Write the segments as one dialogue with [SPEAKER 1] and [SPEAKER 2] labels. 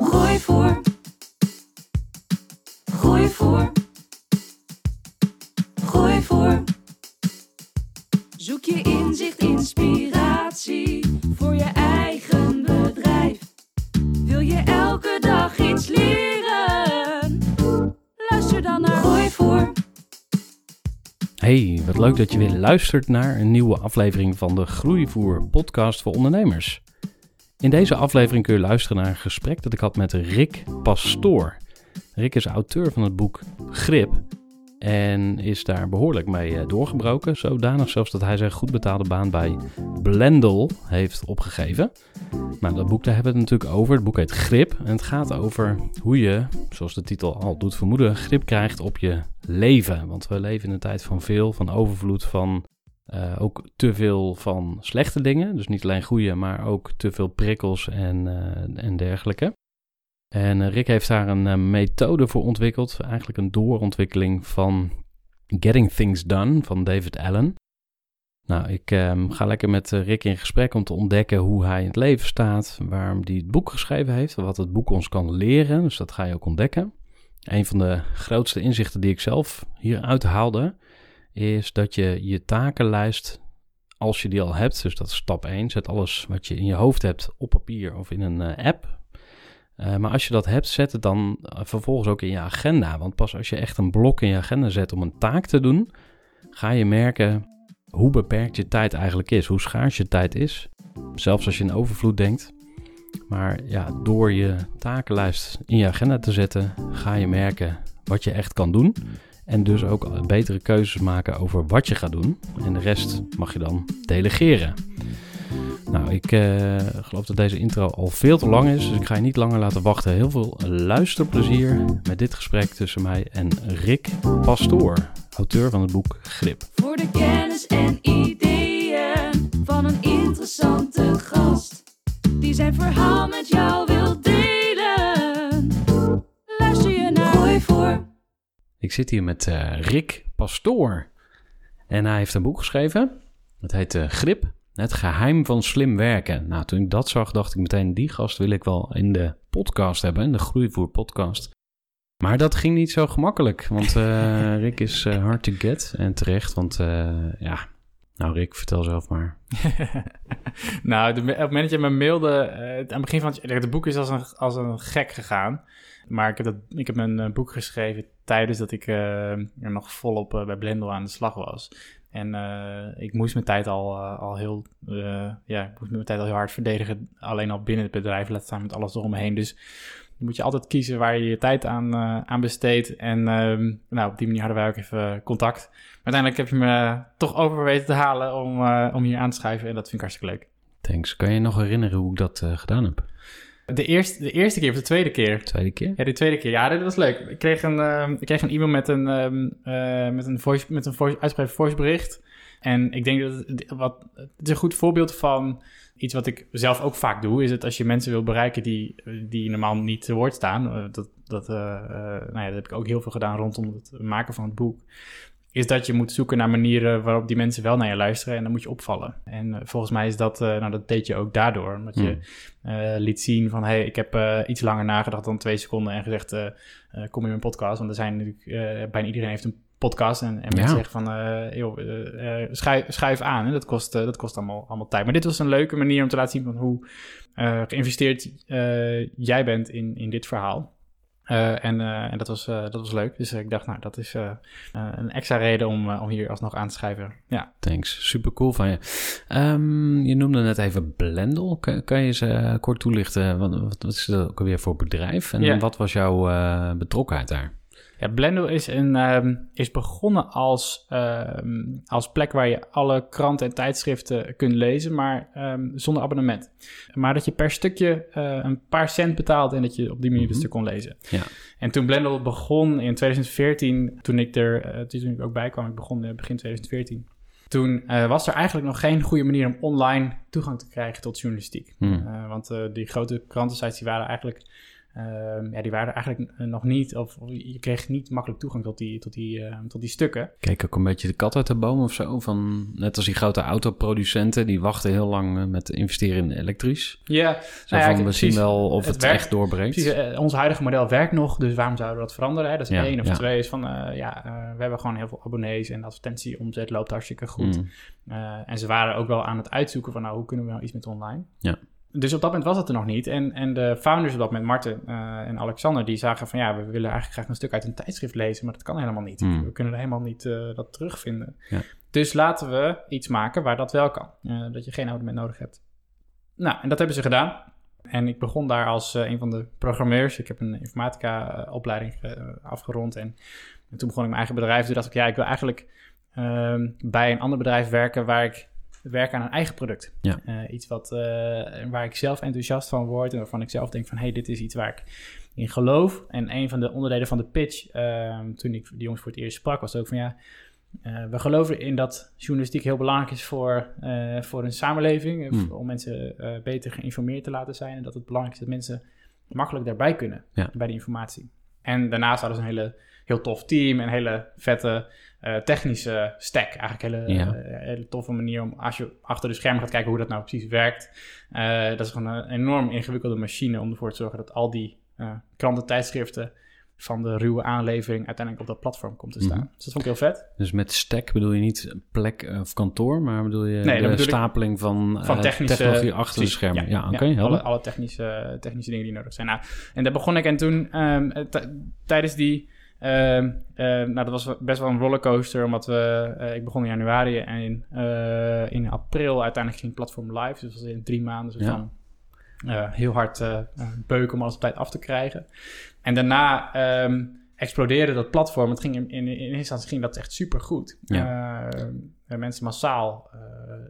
[SPEAKER 1] Groeivoer. Groeivoer. Groeivoer. Zoek je inzicht, inspiratie voor je eigen bedrijf. Wil je elke dag iets leren? Luister dan naar Groeivoer.
[SPEAKER 2] Hey, wat leuk dat je weer luistert naar een nieuwe aflevering van de Groeivoer podcast voor ondernemers. In deze aflevering kun je luisteren naar een gesprek dat ik had met Rick Pastoor. Rick is auteur van het boek Grip en is daar behoorlijk mee eh, doorgebroken. Zodanig zelfs dat hij zijn goed betaalde baan bij Blendel heeft opgegeven. Nou, dat boek daar hebben we het natuurlijk over. Het boek heet Grip. En het gaat over hoe je, zoals de titel al doet vermoeden, grip krijgt op je leven. Want we leven in een tijd van veel, van overvloed, van uh, ook te veel van slechte dingen. Dus niet alleen goede, maar ook te veel prikkels en, uh, en dergelijke. En uh, Rick heeft daar een methode voor ontwikkeld. Eigenlijk een doorontwikkeling van Getting Things Done van David Allen. Nou, ik um, ga lekker met Rick in gesprek om te ontdekken hoe hij in het leven staat, waarom hij het boek geschreven heeft, wat het boek ons kan leren. Dus dat ga je ook ontdekken. Een van de grootste inzichten die ik zelf hieruit haalde, is dat je je takenlijst, als je die al hebt, dus dat is stap 1, zet alles wat je in je hoofd hebt op papier of in een uh, app. Uh, maar als je dat hebt, zet het dan vervolgens ook in je agenda. Want pas als je echt een blok in je agenda zet om een taak te doen, ga je merken hoe beperkt je tijd eigenlijk is, hoe schaars je tijd is. Zelfs als je in overvloed denkt. Maar ja, door je takenlijst in je agenda te zetten, ga je merken wat je echt kan doen. En dus ook betere keuzes maken over wat je gaat doen. En de rest mag je dan delegeren. Nou, ik uh, geloof dat deze intro al veel te lang is, dus ik ga je niet langer laten wachten. Heel veel luisterplezier met dit gesprek tussen mij en Rick Pastoor, auteur van het boek Grip.
[SPEAKER 1] Voor de kennis en ideeën van een interessante gast, die zijn verhaal met jou wil delen.
[SPEAKER 2] Ik zit hier met uh, Rick Pastoor. En hij heeft een boek geschreven. Het heet uh, Grip, het geheim van slim werken. Nou, toen ik dat zag, dacht ik meteen, die gast wil ik wel in de podcast hebben, in de Groeivoer podcast. Maar dat ging niet zo gemakkelijk, want uh, Rick is hard to get en terecht, want ja... Nou Rick, vertel zelf maar.
[SPEAKER 3] nou, de, op het moment dat je me mailde, aan het begin van het, het boek is als een, als een gek gegaan. Maar ik heb, dat, ik heb een uh, boek geschreven tijdens dat ik uh, er nog volop uh, bij Blendel aan de slag was. En ik moest mijn tijd al, al heel, ja, ik moest mijn tijd al heel hard verdedigen. Alleen al binnen het bedrijf, laat staan met alles eromheen. Dus dan moet je altijd kiezen waar je je tijd aan, aan besteedt. En ehm, nou, op die manier hadden wij ook even contact. Maar uiteindelijk heb je me toch over weten te halen om, om hier aan te schrijven. En dat vind ik hartstikke leuk.
[SPEAKER 2] Thanks. Kan je nog herinneren hoe ik dat gedaan heb?
[SPEAKER 3] De eerste, de eerste keer of de tweede keer?
[SPEAKER 2] Tweede keer?
[SPEAKER 3] Ja, de tweede keer. Ja, dat was leuk. Ik kreeg een, uh, ik kreeg een e-mail met een, uh, met een, voice, met een voice, uitgebreid voicebericht. En ik denk dat het, wat, het is een goed voorbeeld van iets wat ik zelf ook vaak doe. Is het als je mensen wil bereiken die, die normaal niet te woord staan. Uh, dat, dat, nou ja, dat heb ik ook heel veel gedaan rondom het maken van het boek is dat je moet zoeken naar manieren waarop die mensen wel naar je luisteren en dan moet je opvallen. En uh, volgens mij is dat, uh, nou dat deed je ook daardoor, omdat je uh, liet zien van hey, ik heb iets langer nagedacht dan twee seconden en gezegd kom in mijn podcast, want er zijn natuurlijk, bijna iedereen heeft een podcast. En, en mensen
[SPEAKER 2] Ja.
[SPEAKER 3] zeggen van, eh joh, eh, eh, schuif, schuif aan. En dat kost, eh, dat kost allemaal, allemaal tijd. Maar dit was een leuke manier om te laten zien van hoe eh, geïnvesteerd eh, jij bent in, in dit verhaal. Eh, en eh, en dat, was, eh, dat was leuk. Dus ik dacht, nou, dat is een extra reden om, om hier alsnog aan te schrijven. Ja.
[SPEAKER 2] Thanks, super cool van je. Ehm, je noemde net even Blendel. Kan, kan je eh, kort toelichten? Wat, wat, is dat ook alweer voor bedrijf? En wat was jouw betrokkenheid daar?
[SPEAKER 3] Ja, Blendo is, een, ehm, is begonnen als, ehm, als plek waar je alle kranten en tijdschriften kunt lezen, maar ehm, zonder abonnement. Maar dat je per stukje eh, een paar cent betaalt en dat je op die manier
[SPEAKER 2] Mhm.
[SPEAKER 3] het stuk kon lezen.
[SPEAKER 2] Ja.
[SPEAKER 3] En toen Blendel begon in 2014, toen ik er eh, toen ik ook bij kwam, ik begon eh, begin 2014. Toen was er eigenlijk nog geen goede manier om online toegang te krijgen tot journalistiek.
[SPEAKER 2] Hmm.
[SPEAKER 3] Want die grote krantensites die waren eigenlijk, ehm, ja, die waren eigenlijk nog niet, of, of je kreeg niet makkelijk toegang tot die, tot die, eh, tot die stukken.
[SPEAKER 2] Keek ook een beetje de kat uit de boom of zo? Van, net als die grote autoproducenten, die wachten heel lang eh, met investeren in elektrisch.
[SPEAKER 3] Ja,
[SPEAKER 2] Zo
[SPEAKER 3] Nou ja,
[SPEAKER 2] van, we zien wel of
[SPEAKER 3] Het
[SPEAKER 2] het,
[SPEAKER 3] werkt-
[SPEAKER 2] echt doorbreekt.
[SPEAKER 3] precies. eh, ons huidige model werkt nog, dus waarom zouden we dat veranderen? Hè? Dat is
[SPEAKER 2] Ja,
[SPEAKER 3] één. Of
[SPEAKER 2] ja.
[SPEAKER 3] twee is van, eh, ja, we hebben gewoon heel veel abonnees en de advertentieomzet loopt hartstikke goed.
[SPEAKER 2] Mm.
[SPEAKER 3] En ze waren ook wel aan het uitzoeken van, nou, hoe kunnen we nou iets met online?
[SPEAKER 2] Ja.
[SPEAKER 3] Dus op dat moment was het er nog niet. En, en de founders op dat moment, Marten eh, en Alexander, die zagen van, ja, we willen eigenlijk graag een stuk uit een tijdschrift lezen, maar dat kan helemaal niet.
[SPEAKER 2] Hmm.
[SPEAKER 3] We kunnen er helemaal niet eh, dat terugvinden.
[SPEAKER 2] Ja.
[SPEAKER 3] Dus laten we iets maken waar dat wel kan. Eh, dat je geen abonnement nodig hebt. Nou, en dat hebben ze gedaan. En ik begon daar als een van de programmeurs. Ik heb een informatica-opleiding afgerond. En, en toen begon ik mijn eigen bedrijf. Toen dacht ik, ja, ik wil eigenlijk ehm, bij een ander bedrijf werken waar ik werk aan een eigen product.
[SPEAKER 2] Ja.
[SPEAKER 3] Eh, iets wat, eh, waar ik zelf enthousiast van word en waarvan ik zelf denk van, hé, hey, dit is iets waar ik in geloof. En een van de onderdelen van de pitch, ehm, toen ik die jongens voor het eerst sprak, was ook van, ja, eh, we geloven in dat journalistiek heel belangrijk is voor, voor een samenleving,
[SPEAKER 2] Hmm.
[SPEAKER 3] om mensen beter geïnformeerd te laten zijn en dat het belangrijk is dat mensen makkelijk daarbij kunnen
[SPEAKER 2] Ja.
[SPEAKER 3] bij die informatie. En daarnaast hadden ze een hele, heel tof team, een hele vette eh, technische stack. Eigenlijk een hele,
[SPEAKER 2] Ja.
[SPEAKER 3] eh, hele toffe manier om, als je achter de schermen gaat kijken hoe dat nou precies werkt. eh, dat is gewoon een enorm ingewikkelde machine om ervoor te zorgen dat al die eh kranten, tijdschriften van de ruwe aanlevering uiteindelijk op dat platform komt te staan.
[SPEAKER 2] Mhm.
[SPEAKER 3] Dus dat vond ik heel vet.
[SPEAKER 2] Dus met stack bedoel je niet plek of kantoor, maar bedoel je
[SPEAKER 3] Nee,
[SPEAKER 2] de stapeling van,
[SPEAKER 3] van technische
[SPEAKER 2] technologie achter
[SPEAKER 3] precies,
[SPEAKER 2] de schermen? Ja,
[SPEAKER 3] alle, alle technische, technische dingen die nodig zijn. Nou, en daar begon ik en toen ehm, tijdens die, ehm, ehm, nou dat was best wel een rollercoaster, omdat we, eh, ik begon in januari en in, eh, in april uiteindelijk ging het platform live, dus dat was in drie maanden zo
[SPEAKER 2] Ja.
[SPEAKER 3] van eh, heel hard beuken om alles op tijd af te krijgen. En daarna ehm, explodeerde dat platform. Het ging in, in, in eerste instantie ging dat echt super goed. mensen massaal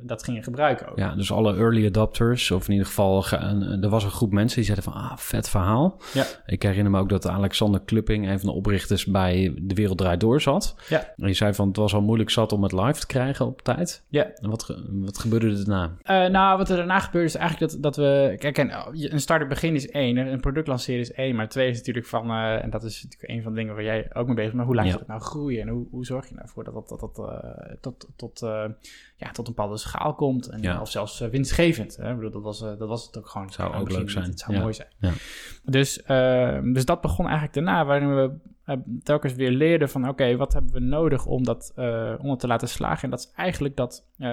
[SPEAKER 3] dat gingen gebruiken ook.
[SPEAKER 2] Ja, dus alle early adopters, of in ieder geval, er was een groep mensen die zeiden van, ah, vet verhaal.
[SPEAKER 3] Ja.
[SPEAKER 2] Ik herinner me ook dat Alexander Klupping, een van de oprichters bij De Wereld Draait Door zat.
[SPEAKER 3] Ja.
[SPEAKER 2] En je zei van, het was al moeilijk zat om het live te krijgen op tijd.
[SPEAKER 3] Ja.
[SPEAKER 2] En wat, wat gebeurde er daarna?
[SPEAKER 3] Eh, nou, wat er daarna gebeurde is eigenlijk dat, dat we... Kijk, oh, een start-up begin is één, een product lanceren is één. Maar twee is natuurlijk van... eh, en dat is natuurlijk een van de dingen waar jij ook mee bezig bent. Maar hoe laat
[SPEAKER 2] Ja.
[SPEAKER 3] je dat nou groeien? En hoe, hoe zorg je nou voor dat dat, dat, dat eh, tot, tot, ja, tot een bepaalde schaal komt? En,
[SPEAKER 2] Ja.
[SPEAKER 3] Of zelfs eh, winstgevend. Hè? Ik bedoel, dat, was, eh, dat was het ook gewoon.
[SPEAKER 2] Zou ook leuk zijn.
[SPEAKER 3] Het zou
[SPEAKER 2] Ja.
[SPEAKER 3] mooi zijn.
[SPEAKER 2] Ja.
[SPEAKER 3] Dus, eh, dus dat begon eigenlijk daarna, waarin we eh, telkens weer leerden van... oké, wat hebben we nodig om, dat, eh, om het te laten slagen? En dat is eigenlijk dat... eh,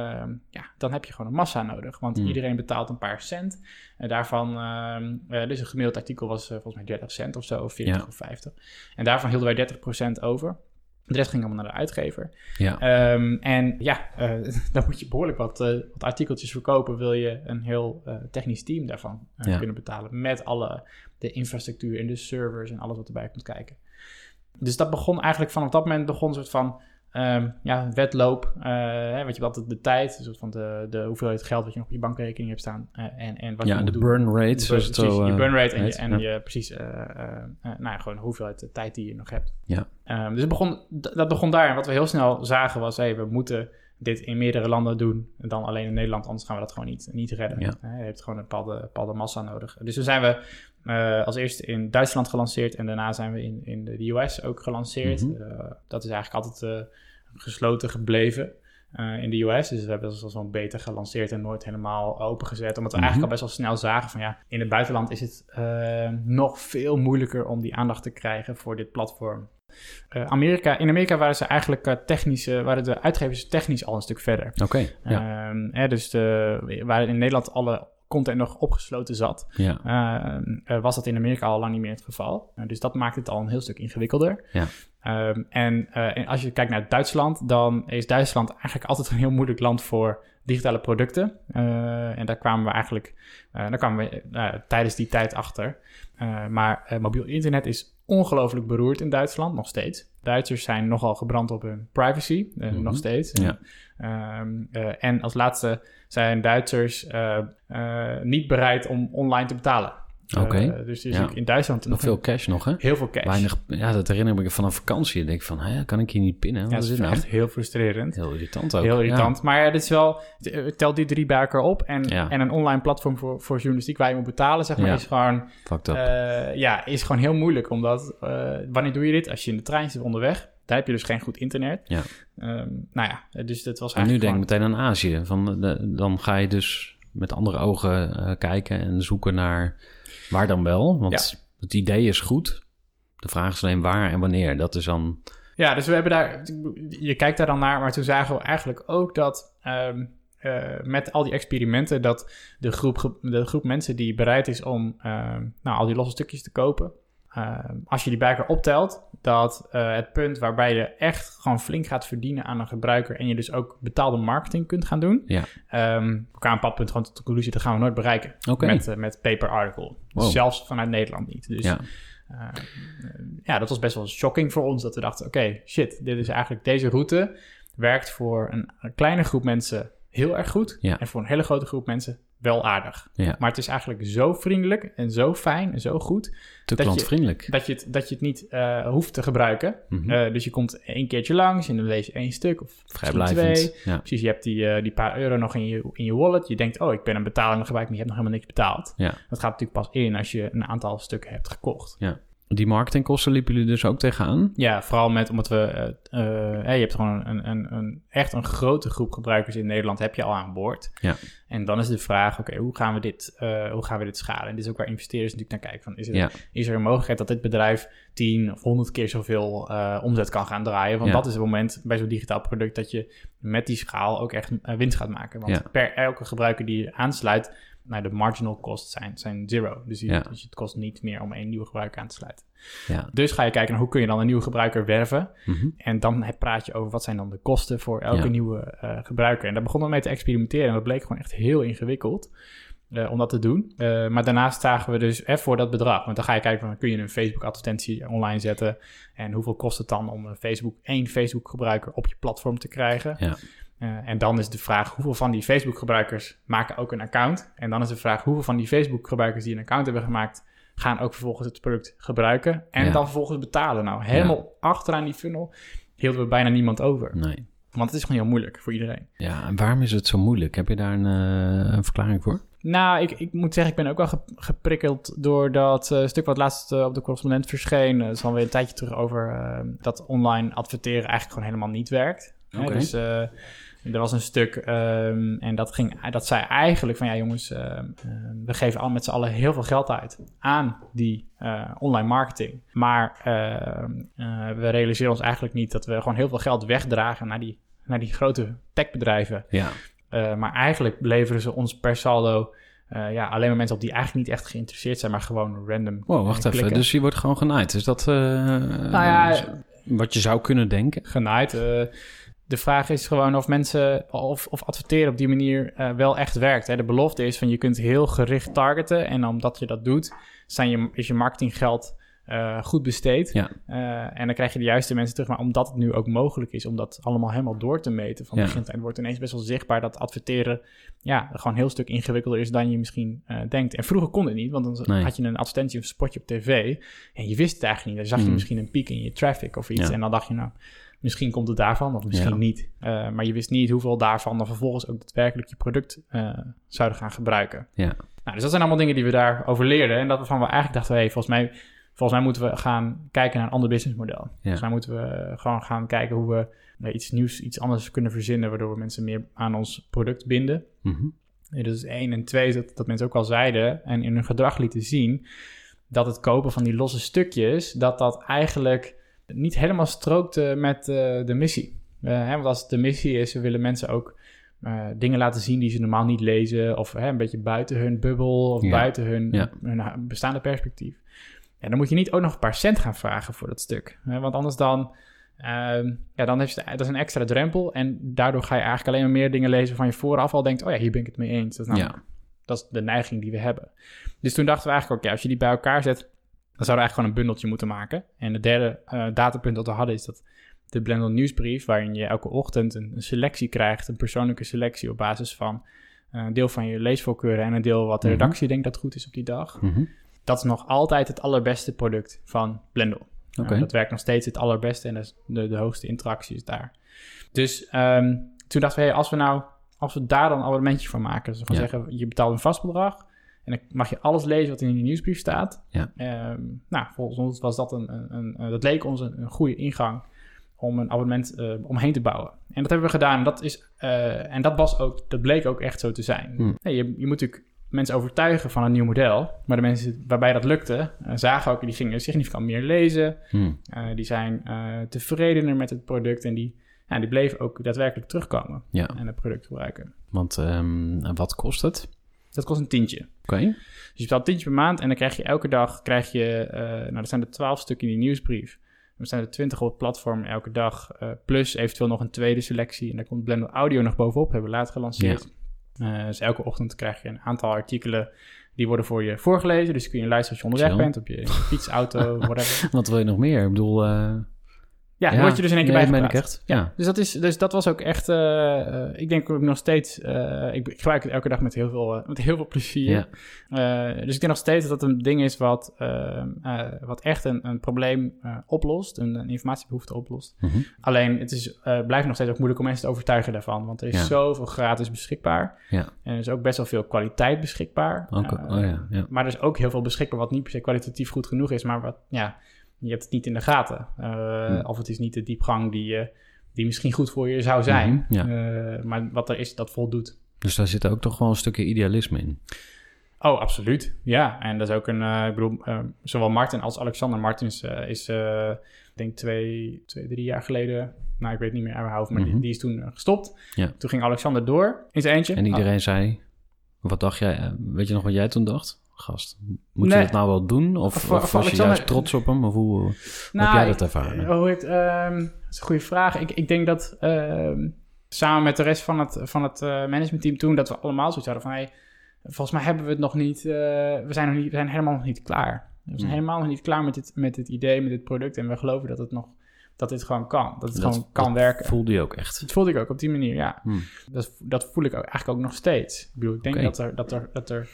[SPEAKER 3] ja, dan heb je gewoon een massa nodig. Want
[SPEAKER 2] Hmm.
[SPEAKER 3] iedereen betaalt een paar cent. En daarvan... ehm, eh, dus een gemiddeld artikel was volgens mij 30 cent of zo, of 40
[SPEAKER 2] Ja.
[SPEAKER 3] of 50. En daarvan hielden wij 30% over. De rest ging allemaal naar de uitgever.
[SPEAKER 2] Ja,
[SPEAKER 3] Ehm, en ja, eh, dan moet je behoorlijk wat, eh, wat artikeltjes verkopen. Wil je een heel eh, technisch team daarvan
[SPEAKER 2] Ja.
[SPEAKER 3] kunnen betalen. Met alle de infrastructuur en de servers en alles wat erbij komt kijken. Dus dat begon eigenlijk vanaf dat moment begon een soort van ehm, ja, wedloop. eh, hè, want je hebt altijd de tijd, een soort van de, de hoeveelheid geld wat je nog op je bankrekening hebt staan. eh, en, en wat je
[SPEAKER 2] ja de
[SPEAKER 3] doen.
[SPEAKER 2] burn rate,
[SPEAKER 3] De burn- precies, je
[SPEAKER 2] eh,
[SPEAKER 3] burn rate en, je, en
[SPEAKER 2] Ja.
[SPEAKER 3] je precies, nou ja, gewoon de hoeveelheid tijd die je nog hebt.
[SPEAKER 2] Ja.
[SPEAKER 3] Ehm, dus het begon, dat begon daar. En wat we heel snel zagen was, hey, we moeten dit in meerdere landen doen dan alleen in Nederland, anders gaan we dat gewoon niet, niet redden.
[SPEAKER 2] Ja.
[SPEAKER 3] Je hebt gewoon een bepaalde, bepaalde massa nodig. Dus toen zijn we eh, als eerste in Duitsland gelanceerd en daarna zijn we in, in de US ook gelanceerd.
[SPEAKER 2] Mhm.
[SPEAKER 3] Eh, dat is eigenlijk altijd eh, gesloten gebleven. in de US. Dus we hebben dat zo'n beta gelanceerd en nooit helemaal opengezet. Omdat we
[SPEAKER 2] Mhm.
[SPEAKER 3] eigenlijk al best wel snel zagen van ja, in het buitenland is het nog veel moeilijker om die aandacht te krijgen voor dit platform Amerika, in Amerika waren ze eigenlijk uh, technisch, waren de uitgevers technisch al een stuk verder.
[SPEAKER 2] Oké. ja.
[SPEAKER 3] Ehm, hè, dus de, waar in Nederland alle content nog opgesloten zat,
[SPEAKER 2] ja.
[SPEAKER 3] uh, was dat in Amerika al lang niet meer het geval. Uh, dus dat maakt het al een heel stuk ingewikkelder.
[SPEAKER 2] Ja.
[SPEAKER 3] Um, en, uh, en, als je kijkt naar Duitsland, dan is Duitsland eigenlijk altijd een heel moeilijk land voor digitale producten. en daar kwamen we eigenlijk daar kwamen we tijdens die tijd achter. maar mobiel internet is ongelooflijk beroerd in Duitsland, nog steeds. Duitsers zijn nogal gebrand op hun privacy, mm -hmm. nog steeds.
[SPEAKER 2] Ja.
[SPEAKER 3] Um, uh, en als laatste zijn Duitsers uh, uh, niet bereid om online te betalen.
[SPEAKER 2] Oké.
[SPEAKER 3] Okay. dus ja. in Duitsland...
[SPEAKER 2] Nog veel cash nog, hè?
[SPEAKER 3] Heel veel cash.
[SPEAKER 2] Weinig, ja, dat herinner ik me van een vakantie. denk ik van, hè, kan ik hier niet pinnen?
[SPEAKER 3] Ja, dat is nou? echt heel frustrerend.
[SPEAKER 2] Heel irritant ook.
[SPEAKER 3] Heel irritant. Ja. Maar dit is wel... Tel die drie bij elkaar op. En,
[SPEAKER 2] ja.
[SPEAKER 3] en een online platform voor, voor journalistiek waar je moet betalen, zeg maar, is gewoon... Ja, is gewoon heel moeilijk. Omdat, wanneer doe je dit? Als je in de trein zit onderweg. Daar heb je dus geen goed internet.
[SPEAKER 2] Ja.
[SPEAKER 3] Um, nou ja, dus dat was
[SPEAKER 2] en nu
[SPEAKER 3] eigenlijk
[SPEAKER 2] denk ik meteen aan Azië. Van de, dan ga je dus met andere ogen uh, kijken en zoeken naar waar dan wel. Want
[SPEAKER 3] ja.
[SPEAKER 2] het idee is goed. De vraag is alleen waar en wanneer. Dat is dan...
[SPEAKER 3] Ja, dus we hebben daar... Je kijkt daar dan naar, maar toen zagen we eigenlijk ook dat... Um, uh, met al die experimenten, dat de groep, de groep mensen die bereid is om uh, nou, al die losse stukjes te kopen, als je die bij elkaar optelt, dat uh, het punt waarbij je echt gewoon flink gaat verdienen aan een gebruiker en je dus ook betaalde marketing kunt gaan doen.
[SPEAKER 2] Ja.
[SPEAKER 3] Um, we kwamen een punt gewoon tot de conclusie, dat gaan we nooit bereiken
[SPEAKER 2] okay.
[SPEAKER 3] met, uh, met paper article.
[SPEAKER 2] Wow.
[SPEAKER 3] Zelfs vanuit Nederland niet. Dus
[SPEAKER 2] Ja.
[SPEAKER 3] ja, dat was best wel shocking voor ons, dat we dachten, oké, okay, shit, dit is eigenlijk deze route werkt voor een, een kleine groep mensen heel erg goed
[SPEAKER 2] Ja.
[SPEAKER 3] en voor een hele grote groep mensen wel aardig.
[SPEAKER 2] Ja.
[SPEAKER 3] Maar het is eigenlijk zo vriendelijk en zo fijn en zo goed
[SPEAKER 2] Te
[SPEAKER 3] dat je-
[SPEAKER 2] klantvriendelijk.
[SPEAKER 3] dat je het, dat je het niet eh, hoeft te gebruiken.
[SPEAKER 2] Mhm.
[SPEAKER 3] Eh, dus je komt één keertje langs en dan lees je één stuk of twee.
[SPEAKER 2] Ja.
[SPEAKER 3] Precies, je hebt die, eh, die paar euro nog in je, in je wallet. Je denkt, oh, ik ben een betalende gebruiker, maar je hebt nog helemaal niks betaald.
[SPEAKER 2] Ja.
[SPEAKER 3] Dat gaat natuurlijk pas in als je een aantal stukken hebt gekocht.
[SPEAKER 2] Die marketingkosten liepen jullie dus ook tegenaan?
[SPEAKER 3] Ja, vooral met omdat we... eh, eh, je hebt gewoon een, een, een, echt een grote groep gebruikers in Nederland heb je al aan boord.
[SPEAKER 2] Ja.
[SPEAKER 3] En dan is de vraag, oké, hoe gaan we dit, eh, hoe gaan we dit schalen? En dit is ook waar investeerders natuurlijk naar kijken. Van, is, er,
[SPEAKER 2] Ja.
[SPEAKER 3] is er een mogelijkheid dat dit bedrijf 10 of 100 keer zoveel omzet kan gaan draaien? Want
[SPEAKER 2] Ja.
[SPEAKER 3] dat is het moment bij zo'n digitaal product dat je met die schaal ook echt winst gaat maken. Want per elke gebruiker die je aansluit, nou, de marginal costs zijn, zijn zero. Dus, je,
[SPEAKER 2] Ja.
[SPEAKER 3] dus het kost niet meer om één nieuwe gebruiker aan te sluiten.
[SPEAKER 2] Ja.
[SPEAKER 3] Dus ga je kijken naar hoe kun je dan een nieuwe gebruiker werven.
[SPEAKER 2] Mhm.
[SPEAKER 3] En dan praat je over wat zijn dan de kosten voor elke
[SPEAKER 2] Ja.
[SPEAKER 3] nieuwe eh, gebruiker. En daar begonnen we mee te experimenteren. En dat bleek gewoon echt heel ingewikkeld eh, om dat te doen. Eh, maar daarnaast zagen we dus hè, voor dat bedrag. Want dan ga je kijken, van, kun je een Facebook-advertentie online zetten? En hoeveel kost het dan om een Facebook, één Facebook-gebruiker op je platform te krijgen?
[SPEAKER 2] Ja.
[SPEAKER 3] Eh, en dan is de vraag, hoeveel van die Facebook-gebruikers maken ook een account? En dan is de vraag, hoeveel van die Facebook-gebruikers die een account hebben gemaakt... gaan ook vervolgens het product gebruiken en
[SPEAKER 2] Ja.
[SPEAKER 3] dan vervolgens betalen? Nou, helemaal achteraan die funnel hielden we bijna niemand over.
[SPEAKER 2] Nee.
[SPEAKER 3] Want het is gewoon heel moeilijk voor iedereen.
[SPEAKER 2] Ja, en waarom is het zo moeilijk? Heb je daar een, eh, een verklaring voor?
[SPEAKER 3] Nou, ik, ik moet zeggen, ik ben ook wel ge- geprikkeld door dat eh, stuk wat laatst op de correspondent verscheen. Dat is alweer een tijdje terug over dat online adverteren eigenlijk gewoon helemaal niet werkt. Hè,
[SPEAKER 2] Oké.
[SPEAKER 3] dus er was een stuk ehm, en dat, ging, dat zei eigenlijk van ja jongens, ehm, ehm, we geven al met z'n allen heel veel geld uit aan die eh, online marketing. Maar ehm, eh, we realiseren ons eigenlijk niet dat we gewoon heel veel geld wegdragen naar die, naar die grote techbedrijven.
[SPEAKER 2] Ja.
[SPEAKER 3] Uh, maar eigenlijk leveren ze ons per saldo uh, ja, alleen maar mensen op die eigenlijk niet echt geïnteresseerd zijn, maar gewoon random.
[SPEAKER 2] Wow, wacht
[SPEAKER 3] klikken.
[SPEAKER 2] even. Dus je wordt gewoon genaaid. Is dat eh,
[SPEAKER 3] Nou ja,
[SPEAKER 2] wat je zou kunnen denken?
[SPEAKER 3] genaaid. Uh, de vraag is gewoon of mensen of, of adverteren op die manier uh, wel echt werkt. Hè. De belofte is van je kunt heel gericht targeten en omdat je dat doet, zijn je, is je marketinggeld uh, goed besteed.
[SPEAKER 2] Ja.
[SPEAKER 3] Uh, en dan krijg je de juiste mensen terug. Maar omdat het nu ook mogelijk is om dat allemaal helemaal door te meten van
[SPEAKER 2] Ja.
[SPEAKER 3] begin tot eind, wordt ineens best wel zichtbaar dat adverteren ja, gewoon een heel stuk ingewikkelder is dan je misschien uh, denkt. En vroeger kon het niet, want dan
[SPEAKER 2] Nee.
[SPEAKER 3] had je een advertentie of een spotje op tv en je wist het eigenlijk niet. Dan zag je
[SPEAKER 2] Mm.
[SPEAKER 3] misschien een piek in je traffic of iets
[SPEAKER 2] Ja.
[SPEAKER 3] en dan dacht je nou, misschien komt het daarvan of misschien
[SPEAKER 2] Ja.
[SPEAKER 3] niet. Uh, maar je wist niet hoeveel daarvan dan vervolgens ook daadwerkelijk je product uh, zouden gaan gebruiken.
[SPEAKER 2] Ja.
[SPEAKER 3] Nou, dus dat zijn allemaal dingen die we daarover leerden en dat waarvan we eigenlijk dachten, hey, volgens mij Volgens mij moeten we gaan kijken naar een ander businessmodel.
[SPEAKER 2] Ja.
[SPEAKER 3] Volgens mij moeten we gewoon gaan kijken hoe we nou, iets nieuws, iets anders kunnen verzinnen, waardoor we mensen meer aan ons product binden.
[SPEAKER 2] Mhm.
[SPEAKER 3] Ja, dus één en twee, dat, dat mensen ook al zeiden en in hun gedrag lieten zien, dat het kopen van die losse stukjes, dat dat eigenlijk niet helemaal strookte met eh, de missie. Eh, hè, want als het de missie is, we willen mensen ook eh, dingen laten zien die ze normaal niet lezen. Of hè, een beetje buiten hun bubbel of
[SPEAKER 2] Ja.
[SPEAKER 3] buiten hun,
[SPEAKER 2] Ja.
[SPEAKER 3] hun bestaande perspectief. En dan moet je niet ook nog een paar cent gaan vragen voor dat stuk. Hè, want anders dan, ehm, ja, dan heeft dat is een extra drempel. En daardoor ga je eigenlijk alleen maar meer dingen lezen waarvan je vooraf al denkt... oh ja, hier ben ik het mee eens. Dat is, namelijk-
[SPEAKER 2] Ja.
[SPEAKER 3] dat is de neiging die we hebben. Dus toen dachten we eigenlijk ook, ja, als je die bij elkaar zet... dan zouden we eigenlijk gewoon een bundeltje moeten maken. En het derde eh, datapunt dat we hadden is dat de Blendel nieuwsbrief... waarin je elke ochtend een, een selectie krijgt, een persoonlijke selectie... op basis van eh, een deel van je leesvoorkeuren en een deel wat de
[SPEAKER 2] Mhm.
[SPEAKER 3] redactie denkt dat goed is op die dag.
[SPEAKER 2] Mhm.
[SPEAKER 3] Dat is nog altijd het allerbeste product van Blendel. Uh, dat werkt nog steeds het allerbeste en de, de hoogste interactie is daar. Dus ehm, toen dachten we, hey, als we nou, als we daar dan een abonnementje van maken, dus gewoon
[SPEAKER 2] Ja.
[SPEAKER 3] zeggen, je betaalt een vast bedrag en dan mag je alles lezen wat in die nieuwsbrief staat.
[SPEAKER 2] Ja.
[SPEAKER 3] Ehm, nou, volgens ons was dat een, een, een- eh, dat leek ons een, een goede ingang om een abonnement eh, omheen te bouwen. En dat hebben we gedaan. En dat, is, eh, en dat, was ook, dat bleek ook echt zo te zijn.
[SPEAKER 2] Hmm.
[SPEAKER 3] Nee, je, je moet natuurlijk mensen overtuigen van een nieuw model. Maar de mensen waarbij dat lukte, zagen ook, die gingen significant meer lezen.
[SPEAKER 2] Hm.
[SPEAKER 3] Eh, die zijn eh, tevredener met het product en die, ja, die bleven ook daadwerkelijk terugkomen
[SPEAKER 2] Ja,
[SPEAKER 3] en het product gebruiken.
[SPEAKER 2] want ehm, wat kost het?
[SPEAKER 3] Dat kost een tientje.
[SPEAKER 2] Oké.
[SPEAKER 3] Dus je betaalt een tientje per maand en dan krijg je elke dag, krijg je, eh, nou er zijn er twaalf stukken in die nieuwsbrief. Er zijn er twintig op het platform elke dag, eh, plus eventueel nog een tweede selectie. En daar komt Blender Audio nog bovenop, hebben we later gelanceerd. Eh, dus elke ochtend krijg je een aantal artikelen die worden voor je voorgelezen. Dus kun je luisteren als je onderweg
[SPEAKER 2] Chill.
[SPEAKER 3] bent, op je fiets, auto, whatever.
[SPEAKER 2] Wat wil je nog meer? Ik bedoel...
[SPEAKER 3] Ja, dan word je dus in één keer
[SPEAKER 2] nee,
[SPEAKER 3] bijgepraat.
[SPEAKER 2] ik echt. Ja.
[SPEAKER 3] Dus dat, is, dus dat was ook echt, eh, eh, ik denk ook nog steeds, eh, ik, ik gebruik het elke dag met heel veel, met heel veel plezier.
[SPEAKER 2] Ja.
[SPEAKER 3] Dus ik denk nog steeds dat het een ding is wat, eh, eh, wat echt een, een probleem oplost, een, een informatiebehoefte oplost.
[SPEAKER 2] Mhm.
[SPEAKER 3] Alleen het is, blijft nog steeds ook moeilijk om mensen te overtuigen daarvan, want er is
[SPEAKER 2] Ja.
[SPEAKER 3] zoveel gratis beschikbaar.
[SPEAKER 2] Ja.
[SPEAKER 3] En er is ook best wel veel kwaliteit beschikbaar.
[SPEAKER 2] Ook, oh ja, ja.
[SPEAKER 3] Maar er is ook heel veel beschikbaar wat niet per se kwalitatief goed genoeg is, maar wat, ja, je hebt het niet in de gaten. Eh,
[SPEAKER 2] Hm.
[SPEAKER 3] Of het is niet de diepgang die, eh, die misschien goed voor je zou zijn.
[SPEAKER 2] Mhm, ja.
[SPEAKER 3] Eh, maar wat er is, dat voldoet.
[SPEAKER 2] Dus daar zit ook toch wel een stukje idealisme in.
[SPEAKER 3] Oh, absoluut. Ja, en dat is ook een, ik bedoel, zowel Martin als Alexander Martins is, ik denk twee, twee, drie jaar geleden, nou ik weet niet meer mijn hoofd, maar
[SPEAKER 2] Mhm.
[SPEAKER 3] die, die is toen gestopt.
[SPEAKER 2] Ja.
[SPEAKER 3] Toen ging Alexander door in zijn eentje.
[SPEAKER 2] En iedereen zei... Wat dacht jij? Weet je nog wat jij toen dacht? Gast, moet
[SPEAKER 3] Nee.
[SPEAKER 2] je dat nou wel doen? Of,
[SPEAKER 3] Of-
[SPEAKER 2] of,
[SPEAKER 3] of
[SPEAKER 2] was je juist trots op hem? Of hoe, hoe
[SPEAKER 3] Nou,
[SPEAKER 2] heb jij
[SPEAKER 3] ik-
[SPEAKER 2] dat ervaren?
[SPEAKER 3] eh, hoe heet, ehm, dat is een goede vraag. Ik, ik denk dat ehm, samen met de rest van het, van het eh, managementteam toen, dat we allemaal zoiets hadden van, hey, volgens mij hebben we het nog niet, eh, we, zijn nog niet we zijn helemaal nog niet klaar. We zijn
[SPEAKER 2] Hmm.
[SPEAKER 3] helemaal nog niet klaar met dit, met dit idee, met dit product. En we geloven dat het nog, dat dit gewoon kan. Dat het
[SPEAKER 2] Dat-
[SPEAKER 3] gewoon kan
[SPEAKER 2] dat
[SPEAKER 3] werken.
[SPEAKER 2] Voelde je ook echt?
[SPEAKER 3] Dat voelde ik ook op die manier, ja.
[SPEAKER 2] Hmm.
[SPEAKER 3] Dat, dat voel ik ook, eigenlijk ook nog steeds. Ik bedoel, ik denk dat er... Dat er, dat er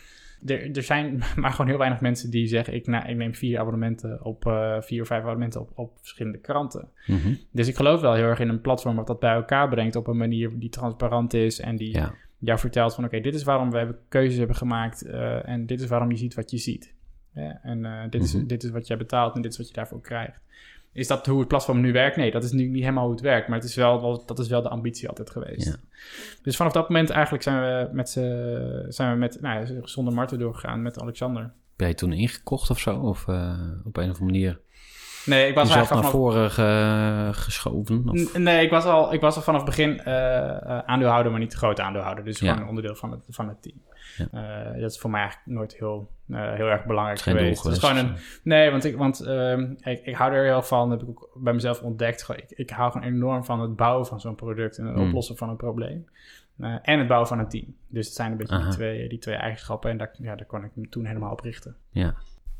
[SPEAKER 3] er, er zijn maar gewoon heel weinig mensen die zeggen... ik, ik neem vier abonnementen op... eh, vier of vijf abonnementen op, op verschillende kranten.
[SPEAKER 2] Mhm.
[SPEAKER 3] Dus ik geloof wel heel erg in een platform... wat dat bij elkaar brengt op een manier die transparant is... en die
[SPEAKER 2] Ja,
[SPEAKER 3] jou vertelt van... oké, dit is waarom we hebben keuzes hebben gemaakt... eh, en dit is waarom je ziet wat je ziet. Ja, en eh, dit, is,
[SPEAKER 2] Mhm.
[SPEAKER 3] dit is wat jij betaalt en dit is wat je daarvoor krijgt. Is dat hoe het platform nu werkt? Nee, dat is nu niet helemaal hoe het werkt. Maar het is wel, dat is wel de ambitie altijd geweest.
[SPEAKER 2] Ja.
[SPEAKER 3] Dus vanaf dat moment eigenlijk zijn we met, zijn we met nou, ja, zonder Marten doorgegaan met Alexander.
[SPEAKER 2] ben je toen ingekocht of zo? Of eh, op een of andere manier
[SPEAKER 3] Nee, ik was
[SPEAKER 2] jezelf
[SPEAKER 3] eigenlijk
[SPEAKER 2] naar voren ge- geschoven? Of?
[SPEAKER 3] Nee, ik was al, ik was al vanaf het begin eh, aandeelhouder, maar niet de grote aandeelhouder. Dus
[SPEAKER 2] Ja.
[SPEAKER 3] gewoon een onderdeel van het, van het team.
[SPEAKER 2] Ja.
[SPEAKER 3] Eh, dat is voor mij eigenlijk nooit heel, heel erg belangrijk
[SPEAKER 2] geen
[SPEAKER 3] geweest. Het is
[SPEAKER 2] geweest
[SPEAKER 3] gewoon een, Nee, want, ik, want ehm, ik, ik hou er heel van, heb ik ook bij mezelf ontdekt. Ik, ik hou gewoon enorm van het bouwen van zo'n product en het
[SPEAKER 2] Hmm.
[SPEAKER 3] oplossen van een probleem. En het bouwen van een team. Dus het zijn een beetje
[SPEAKER 2] Aha.
[SPEAKER 3] die twee, die twee eigenschappen en daar, ja, daar kon ik me toen helemaal op richten.
[SPEAKER 2] Ja.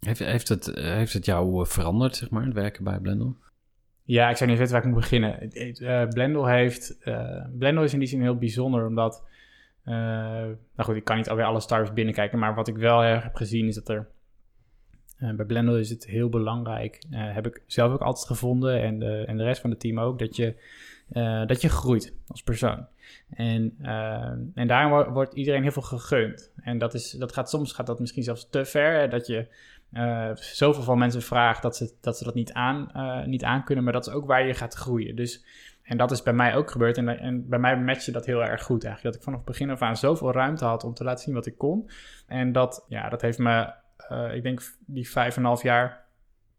[SPEAKER 2] Heeft, heeft, het, heeft het jou eh, veranderd, zeg maar, het werken bij Blendel?
[SPEAKER 3] Ja, ik zou niet weten waar ik moet beginnen. Uh, Blendel heeft... Uh, Blendel is in die zin heel bijzonder, omdat... Nou goed, ik kan niet alweer alle startups binnenkijken, maar wat ik wel erg heb gezien is dat er... bij Blendel is het heel belangrijk, heb ik zelf ook altijd gevonden en en de rest van het team ook, dat je, dat je groeit als persoon. En, en daarom wordt iedereen heel veel gegund. En dat, is, dat gaat soms gaat dat misschien zelfs te ver, dat je uh, zoveel van mensen vraagt dat ze dat, ze dat niet, aan, uh, niet aan kunnen, maar dat is ook waar je gaat groeien. Dus, en dat is bij mij ook gebeurd en, en bij mij matchte dat heel erg goed eigenlijk. Dat ik vanaf het begin af aan zoveel ruimte had om te laten zien wat ik kon. En dat, ja, dat heeft me, uh, ik denk die vijf en een half jaar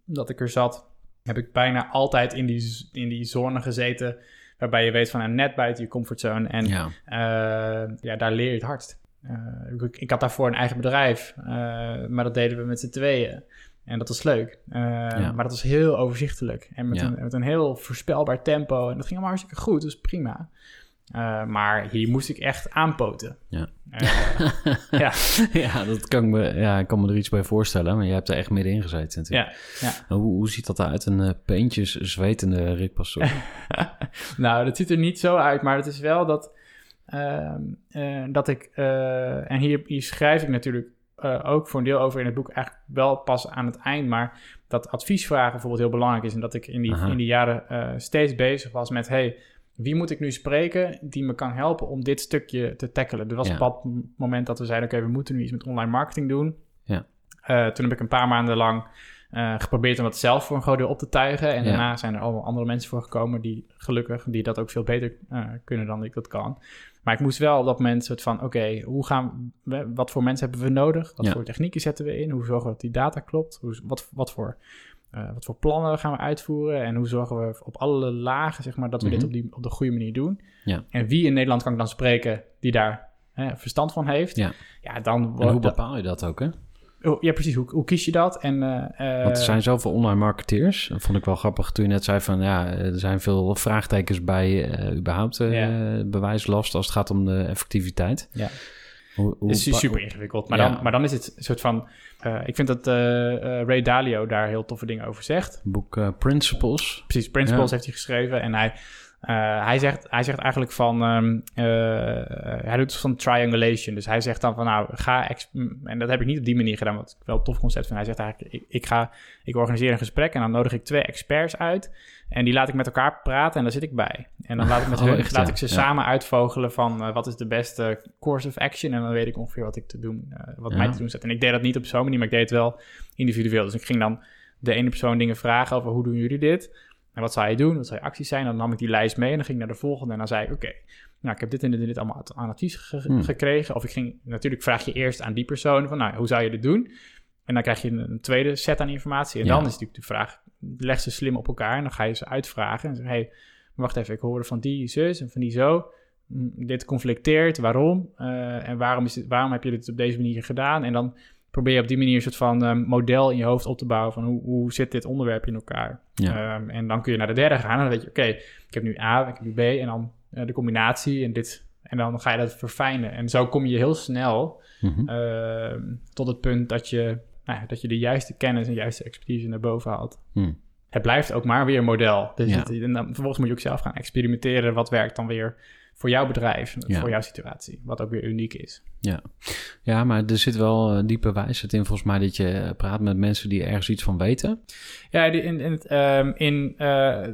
[SPEAKER 3] dat ik er zat, heb ik bijna altijd in die, in die zone gezeten waarbij je weet van net buiten je comfortzone. En ja. ja, daar leer je het hardst. Uh, ik, ik, had daarvoor een eigen bedrijf, uh, maar dat deden we met z'n tweeën. En dat was leuk. Uh, ja. Maar dat was heel overzichtelijk. En met, ja. een, met, een, heel voorspelbaar tempo. En dat ging allemaal hartstikke goed, dus prima. maar hier moest ik echt aanpoten.
[SPEAKER 2] Ja. ja. ja, dat kan ik, me, ja, ik kan me er iets bij voorstellen. Maar je hebt er echt middenin gezeten natuurlijk. Ja. ja. Hoe, hoe ziet dat eruit? Een peentjes zwetende Rick Pastoor?
[SPEAKER 3] nou, dat ziet er niet zo uit. Maar het is wel dat uh, uh, dat ik, uh, en hier, hier, schrijf ik natuurlijk eh, ook voor een deel over in het boek, eigenlijk wel pas aan het eind, maar dat adviesvragen bijvoorbeeld heel belangrijk is. En dat ik in die, in die jaren steeds bezig was met: hey, wie moet ik nu spreken die me kan helpen om dit stukje te tackelen? Er was ja. op dat moment dat we zeiden: oké, we moeten nu iets met online marketing doen. Ja. toen heb ik een paar maanden lang geprobeerd om dat zelf voor een groot deel op te tuigen. En daarna zijn er allemaal andere mensen voor gekomen die gelukkig, die dat ook veel beter kunnen dan ik dat kan. Maar ik moest wel op dat moment soort van, oké, hoe gaan we, wat voor mensen hebben we nodig? Wat voor technieken zetten we in? Hoe zorgen we dat die data klopt? Hoe, wat, wat, voor, uh, wat voor plannen gaan we uitvoeren? En hoe zorgen we op alle lagen, zeg maar, dat we mm -hmm. dit op, die, op de goede manier doen? Ja. En wie in Nederland kan ik dan spreken die daar hè, verstand van heeft?
[SPEAKER 2] Ja,
[SPEAKER 3] ja dan...
[SPEAKER 2] En hoe bepaal je dat ook, hè?
[SPEAKER 3] Oh, ja, precies. Hoe, hoe, kies je dat? En, uh,
[SPEAKER 2] Want er zijn zoveel online marketeers. Dat vond ik wel grappig toen je net zei van... ja, er zijn veel vraagtekens bij uh, überhaupt uh, ja. bewijslast... als het gaat om de effectiviteit.
[SPEAKER 3] Ja. Hoe, hoe, het is super ingewikkeld. Maar, ja. dan, maar dan is het een soort van... ik vind dat Ray Dalio daar heel toffe dingen over zegt.
[SPEAKER 2] Boek Principles.
[SPEAKER 3] Precies, Principles ja. heeft hij geschreven. En hij uh, hij, zegt, hij zegt eigenlijk van, um, uh, hij doet van triangulation. Dus hij zegt dan van, nou, ga, en dat heb ik niet op die manier gedaan, wat ik wel een tof concept vind. Hij zegt eigenlijk, ik, ik, ga, ik organiseer een gesprek en dan nodig ik twee experts uit. En die laat ik met elkaar praten en daar zit ik bij. En dan laat ik, met oh, hun, echt, laat ja. ik ze ja. samen uitvogelen van uh, wat is de beste course of action. En dan weet ik ongeveer wat ik te doen, wat ja. mij te doen zet. En ik deed dat niet op zo'n manier, maar ik deed het wel individueel. Dus ik ging dan de ene persoon dingen vragen over hoe doen jullie dit? En wat zou je doen? Wat zou je acties zijn? Dan nam ik die lijst mee en dan ging ik naar de volgende. En dan zei ik, oké, okay, nou, ik heb dit en dit en dit allemaal aan advies ge hmm. gekregen. Of ik ging, natuurlijk vraag je eerst aan die persoon van, nou, hoe zou je dit doen? En dan krijg je een, een tweede set aan informatie. En ja. dan is natuurlijk de vraag, leg ze slim op elkaar. En dan ga je ze uitvragen. En zeg, hey, wacht even, ik hoorde van die zus en van die zo. Dit conflicteert, waarom? Uh, en waarom, is dit, waarom heb je dit op deze manier gedaan? En dan probeer je op die manier een soort van um, model in je hoofd op te bouwen van hoe, hoe zit dit onderwerp in elkaar. Ja. Um, en dan kun je naar de derde gaan en dan weet je, oké, okay, ik heb nu A, ik heb nu B en dan uh, de combinatie en dit. En dan ga je dat verfijnen. En zo kom je heel snel mm -hmm. uh, tot het punt dat je, nou dat je de juiste kennis en juiste expertise naar boven haalt. Mm. Het blijft ook maar weer een model. Dus ja. het, en dan, vervolgens moet je ook zelf gaan experimenteren. Wat werkt dan weer voor jouw bedrijf, ja. voor jouw situatie, wat ook weer uniek is.
[SPEAKER 2] Ja, ja maar er zit wel uh, diepe wijsheid in volgens mij dat je praat met mensen die ergens iets van weten.
[SPEAKER 3] Ja, in, in, het, um, in, uh,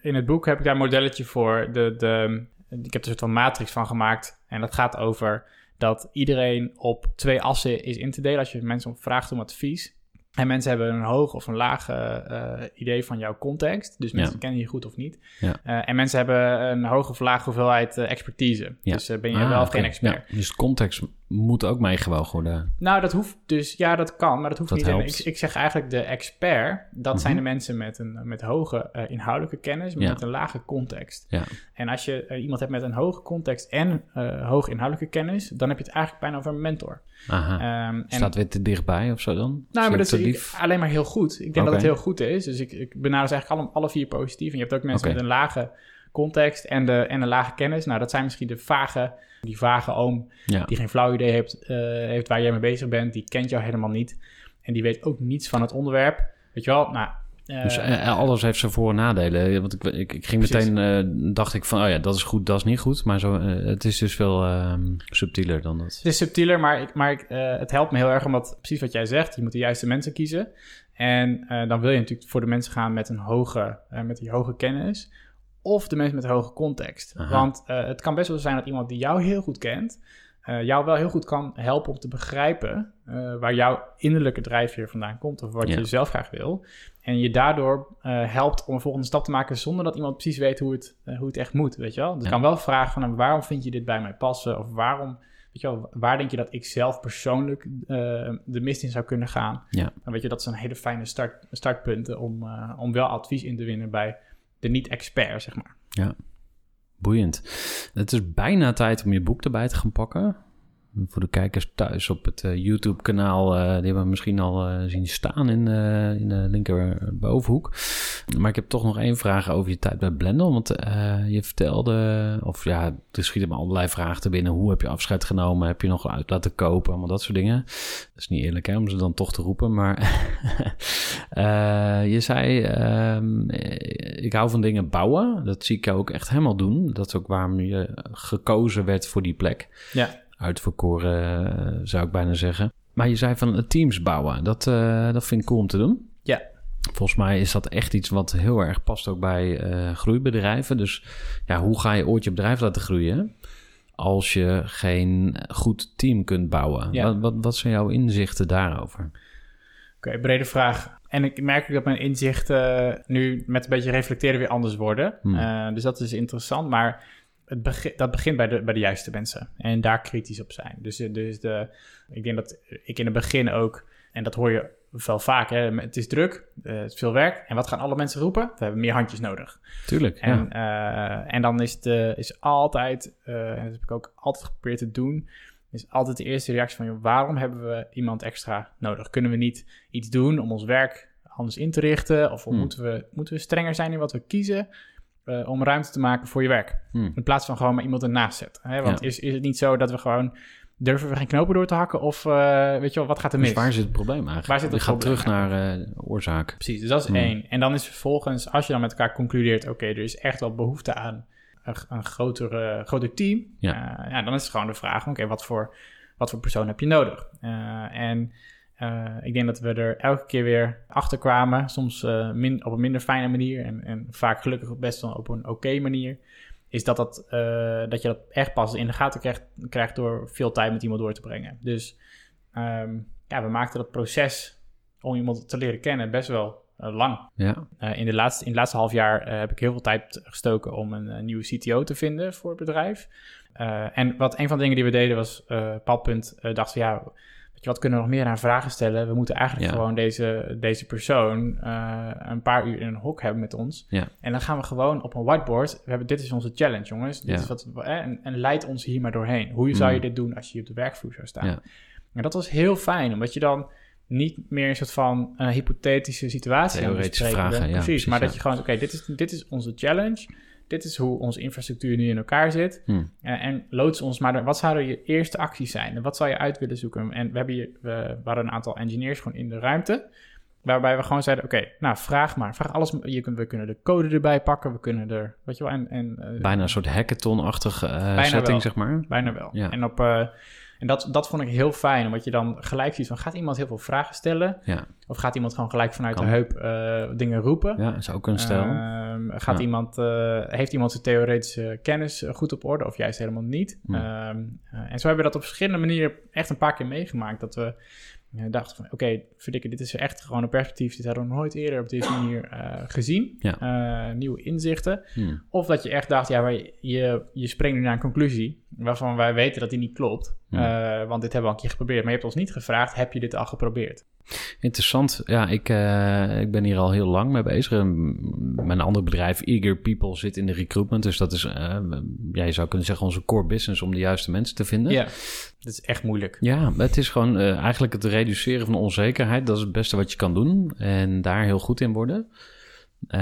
[SPEAKER 3] in het boek heb ik daar een modelletje voor. De, de, ik heb er een soort van matrix van gemaakt en dat gaat over dat iedereen op twee assen is in te delen. Als je mensen vraagt om advies, en mensen hebben een hoog of een laag uh, idee van jouw context. Dus mensen ja. kennen je goed of niet. Ja. Uh, en mensen hebben een hoge of lage hoeveelheid expertise. Dus ben je ah, wel of okay. geen expert.
[SPEAKER 2] Dus context moet ook meegewogen worden.
[SPEAKER 3] Nou, dat hoeft dus, ja, dat kan, maar dat hoeft
[SPEAKER 2] Dat
[SPEAKER 3] niet.
[SPEAKER 2] Helpt.
[SPEAKER 3] Ik, ik zeg eigenlijk de expert, dat zijn
[SPEAKER 2] Mhm.
[SPEAKER 3] de mensen met een met hoge eh, inhoudelijke kennis, maar
[SPEAKER 2] Ja.
[SPEAKER 3] met een lage context.
[SPEAKER 2] Ja.
[SPEAKER 3] En als je eh, iemand hebt met een hoge context en eh, hoge inhoudelijke kennis, dan heb je het eigenlijk bijna over een mentor.
[SPEAKER 2] Aha.
[SPEAKER 3] Ehm, en,
[SPEAKER 2] Staat weer te dichtbij of zo dan?
[SPEAKER 3] nou, maar dat is ik- alleen maar heel goed. Ik denk dat het heel goed is. Dus ik, ik benader ze eigenlijk alle, alle vier positief. En je hebt ook mensen met een lage context en, de, en een lage kennis. Nou, dat zijn misschien de vage, die vage oom
[SPEAKER 2] Ja.
[SPEAKER 3] die geen flauw idee heeft, eh, heeft waar jij mee bezig bent. Die kent jou helemaal niet. En die weet ook niets van het onderwerp. Weet je wel? Nou, eh,
[SPEAKER 2] Dus eh, alles heeft zijn voor- en nadelen. Want ik, ik, ik ging
[SPEAKER 3] Precies.
[SPEAKER 2] meteen, dacht ik van, oh ja, dat is goed, dat is niet goed. Maar zo, het is dus veel ehm, subtieler dan dat.
[SPEAKER 3] Het is subtieler, maar, ik, maar ik, het helpt me heel erg omdat, precies wat jij zegt, je moet de juiste mensen kiezen. En dan wil je natuurlijk voor de mensen gaan met een hoge, met die hoge kennis. Of de mensen met hoge context.
[SPEAKER 2] Aha.
[SPEAKER 3] Want eh, het kan best wel zijn dat iemand die jou heel goed kent, eh, jou wel heel goed kan helpen om te begrijpen eh, waar jouw innerlijke drijfveer vandaan komt. Of wat
[SPEAKER 2] Ja.
[SPEAKER 3] je zelf graag wil. En je daardoor helpt om een volgende stap te maken zonder dat iemand precies weet hoe het, hoe het echt moet. Weet je wel? Dus
[SPEAKER 2] Ja.
[SPEAKER 3] kan wel vragen van nou, waarom vind je dit bij mij passen? Of waarom Weet je wel, waar denk je dat ik zelf persoonlijk eh, de mist in zou kunnen gaan?
[SPEAKER 2] Ja.
[SPEAKER 3] Dan weet je, dat zijn hele fijne start, startpunten om, om wel advies in te winnen bij niet-expert, zeg maar.
[SPEAKER 2] Boeiend. Het is bijna tijd om je boek erbij te gaan pakken. Voor de kijkers thuis op het eh, YouTube-kanaal, eh, die hebben we misschien al eh, zien staan in, in de linkerbovenhoek. Maar ik heb toch nog één vraag over je tijd bij Blendel. Want je vertelde, of ja, er schieten me allerlei vragen te binnen. Hoe heb je afscheid genomen? Heb je nog uit laten kopen? Allemaal dat soort dingen. Dat is niet eerlijk hè, om ze dan toch te roepen. Maar je zei, ehm, ik hou van dingen bouwen. Dat zie ik jou ook echt helemaal doen. Dat is ook waarom je gekozen werd voor die plek
[SPEAKER 3] Ja,
[SPEAKER 2] uitverkoren, eh, zou ik bijna zeggen. Maar je zei van eh, teams bouwen. Dat, eh, dat vind ik cool om te doen.
[SPEAKER 3] Ja.
[SPEAKER 2] Volgens mij is dat echt iets wat heel erg past ook bij eh, groeibedrijven. Dus ja, hoe ga je ooit je bedrijf laten groeien als je geen goed team kunt bouwen?
[SPEAKER 3] Ja.
[SPEAKER 2] Wat, wat, wat zijn jouw inzichten daarover?
[SPEAKER 3] oké, brede vraag. En ik merk ook dat mijn inzichten nu met een beetje reflecteren weer anders worden.
[SPEAKER 2] Hmm.
[SPEAKER 3] Dus dat is interessant, maar het begi- dat begint bij de, bij de juiste mensen. En daar kritisch op zijn. Dus, dus de, ik denk dat ik in het begin ook, en dat hoor je wel vaak, hè, het is druk, eh, het is veel werk. En wat gaan alle mensen roepen? We hebben meer handjes nodig.
[SPEAKER 2] Tuurlijk,
[SPEAKER 3] En,
[SPEAKER 2] ja.
[SPEAKER 3] eh, en dan is, de, is altijd, eh, en dat heb ik ook altijd geprobeerd te doen, is altijd de eerste reactie van, joh, waarom hebben we iemand extra nodig? Kunnen we niet iets doen om ons werk anders in te richten? Of
[SPEAKER 2] Hmm.
[SPEAKER 3] moeten, we, moeten we strenger zijn in wat we kiezen eh, om ruimte te maken voor je werk?
[SPEAKER 2] Hm.
[SPEAKER 3] In plaats van gewoon maar iemand ernaast zetten. Hè? Want
[SPEAKER 2] Ja.
[SPEAKER 3] is, is het niet zo dat we gewoon, durven we geen knopen door te hakken? Of eh, weet je wel, wat gaat er mis?
[SPEAKER 2] Dus waar zit het probleem eigenlijk?
[SPEAKER 3] Waar zit het
[SPEAKER 2] je gaat
[SPEAKER 3] probleem
[SPEAKER 2] terug naar de oorzaak.
[SPEAKER 3] Precies, dus dat is
[SPEAKER 2] Hmm.
[SPEAKER 3] één. En dan is vervolgens, als je dan met elkaar concludeert... oké, er is echt wel behoefte aan een, een groter, groter team...
[SPEAKER 2] Ja.
[SPEAKER 3] ja, dan is het gewoon de vraag... oké, wat, voor, wat voor persoon heb je nodig? En eh, ik denk dat we er elke keer weer achter kwamen... soms eh, min, op een minder fijne manier... En, en vaak gelukkig best wel op een oké manier... is dat, dat, eh, dat je dat echt pas in de gaten krijgt, krijgt... door veel tijd met iemand door te brengen. Dus ehm, ja, we maakten dat proces om iemand te leren kennen best wel lang.
[SPEAKER 2] Ja,
[SPEAKER 3] in, de laatste, in het laatste half jaar heb ik heel veel tijd gestoken om een, nieuwe CTO te vinden voor het bedrijf. En wat een van de dingen die we deden was, eh, op een bepaald punt eh, dachten we, ja, je, wat kunnen we nog meer aan vragen stellen? We moeten eigenlijk
[SPEAKER 2] Ja.
[SPEAKER 3] gewoon deze, deze persoon eh, een paar uur in een hok hebben met ons.
[SPEAKER 2] Ja.
[SPEAKER 3] En dan gaan we gewoon op een whiteboard, we hebben, dit is onze challenge jongens, dit
[SPEAKER 2] Ja.
[SPEAKER 3] is wat, eh, en, en leid ons hier maar doorheen. Hoe zou je
[SPEAKER 2] Mm.
[SPEAKER 3] dit doen als je hier op de werkvloer zou staan?
[SPEAKER 2] Ja.
[SPEAKER 3] En dat was heel fijn, omdat je dan niet meer een soort van eh, hypothetische situatie aan het bespreken
[SPEAKER 2] vragen,
[SPEAKER 3] precies,
[SPEAKER 2] precies,
[SPEAKER 3] maar dat je gewoon, oké, dit, is, dit is onze challenge. Dit is hoe onze infrastructuur nu in elkaar zit.
[SPEAKER 2] Hm.
[SPEAKER 3] Eh, en loods ons maar, wat zouden je eerste acties zijn? En wat zou je uit willen zoeken? En we, hebben hier, we waren een aantal engineers gewoon in de ruimte. Waarbij we gewoon zeiden, oké, nou vraag maar. Vraag alles. Je kunt, we kunnen de code erbij pakken. We kunnen er, weet je wel, en... en eh,
[SPEAKER 2] bijna een soort hackathon-achtige eh, setting,
[SPEAKER 3] wel.
[SPEAKER 2] zeg maar.
[SPEAKER 3] Bijna wel.
[SPEAKER 2] Ja.
[SPEAKER 3] En, op, en dat, dat vond ik heel fijn, omdat je dan gelijk ziet van... gaat iemand heel veel vragen stellen?
[SPEAKER 2] Ja,
[SPEAKER 3] Of gaat iemand gewoon gelijk vanuit
[SPEAKER 2] Kan.
[SPEAKER 3] de heup eh, dingen roepen?
[SPEAKER 2] ja zou ook een stijl.
[SPEAKER 3] Ehm, gaat
[SPEAKER 2] Ja.
[SPEAKER 3] iemand, eh, heeft iemand zijn theoretische kennis eh, goed op orde of juist helemaal niet?
[SPEAKER 2] Hm.
[SPEAKER 3] Ehm, eh, en zo hebben we dat op verschillende manieren echt een paar keer meegemaakt. Dat we dachten van, oké, verdikke, dit is echt gewoon een perspectief. Dit hadden we nog nooit eerder op deze manier gezien.
[SPEAKER 2] Ja.
[SPEAKER 3] Nieuwe inzichten.
[SPEAKER 2] Hm.
[SPEAKER 3] Of dat je echt dacht, ja, maar je, je springt nu naar een conclusie waarvan wij weten dat die niet klopt. Eh, want dit hebben we al een keer geprobeerd. Maar je hebt ons niet gevraagd, heb je dit al geprobeerd?
[SPEAKER 2] Interessant. Ja, ik, eh, ik ben hier al heel lang mee bezig. En Mijn andere bedrijf, Eager People, zit in de recruitment. Dus dat is, eh, ja, je zou kunnen zeggen, onze core business om de juiste mensen te vinden.
[SPEAKER 3] Ja, dat is echt moeilijk.
[SPEAKER 2] Ja, het is gewoon eigenlijk het reduceren van onzekerheid. Dat is het beste wat je kan doen. En daar heel goed in worden. Eh,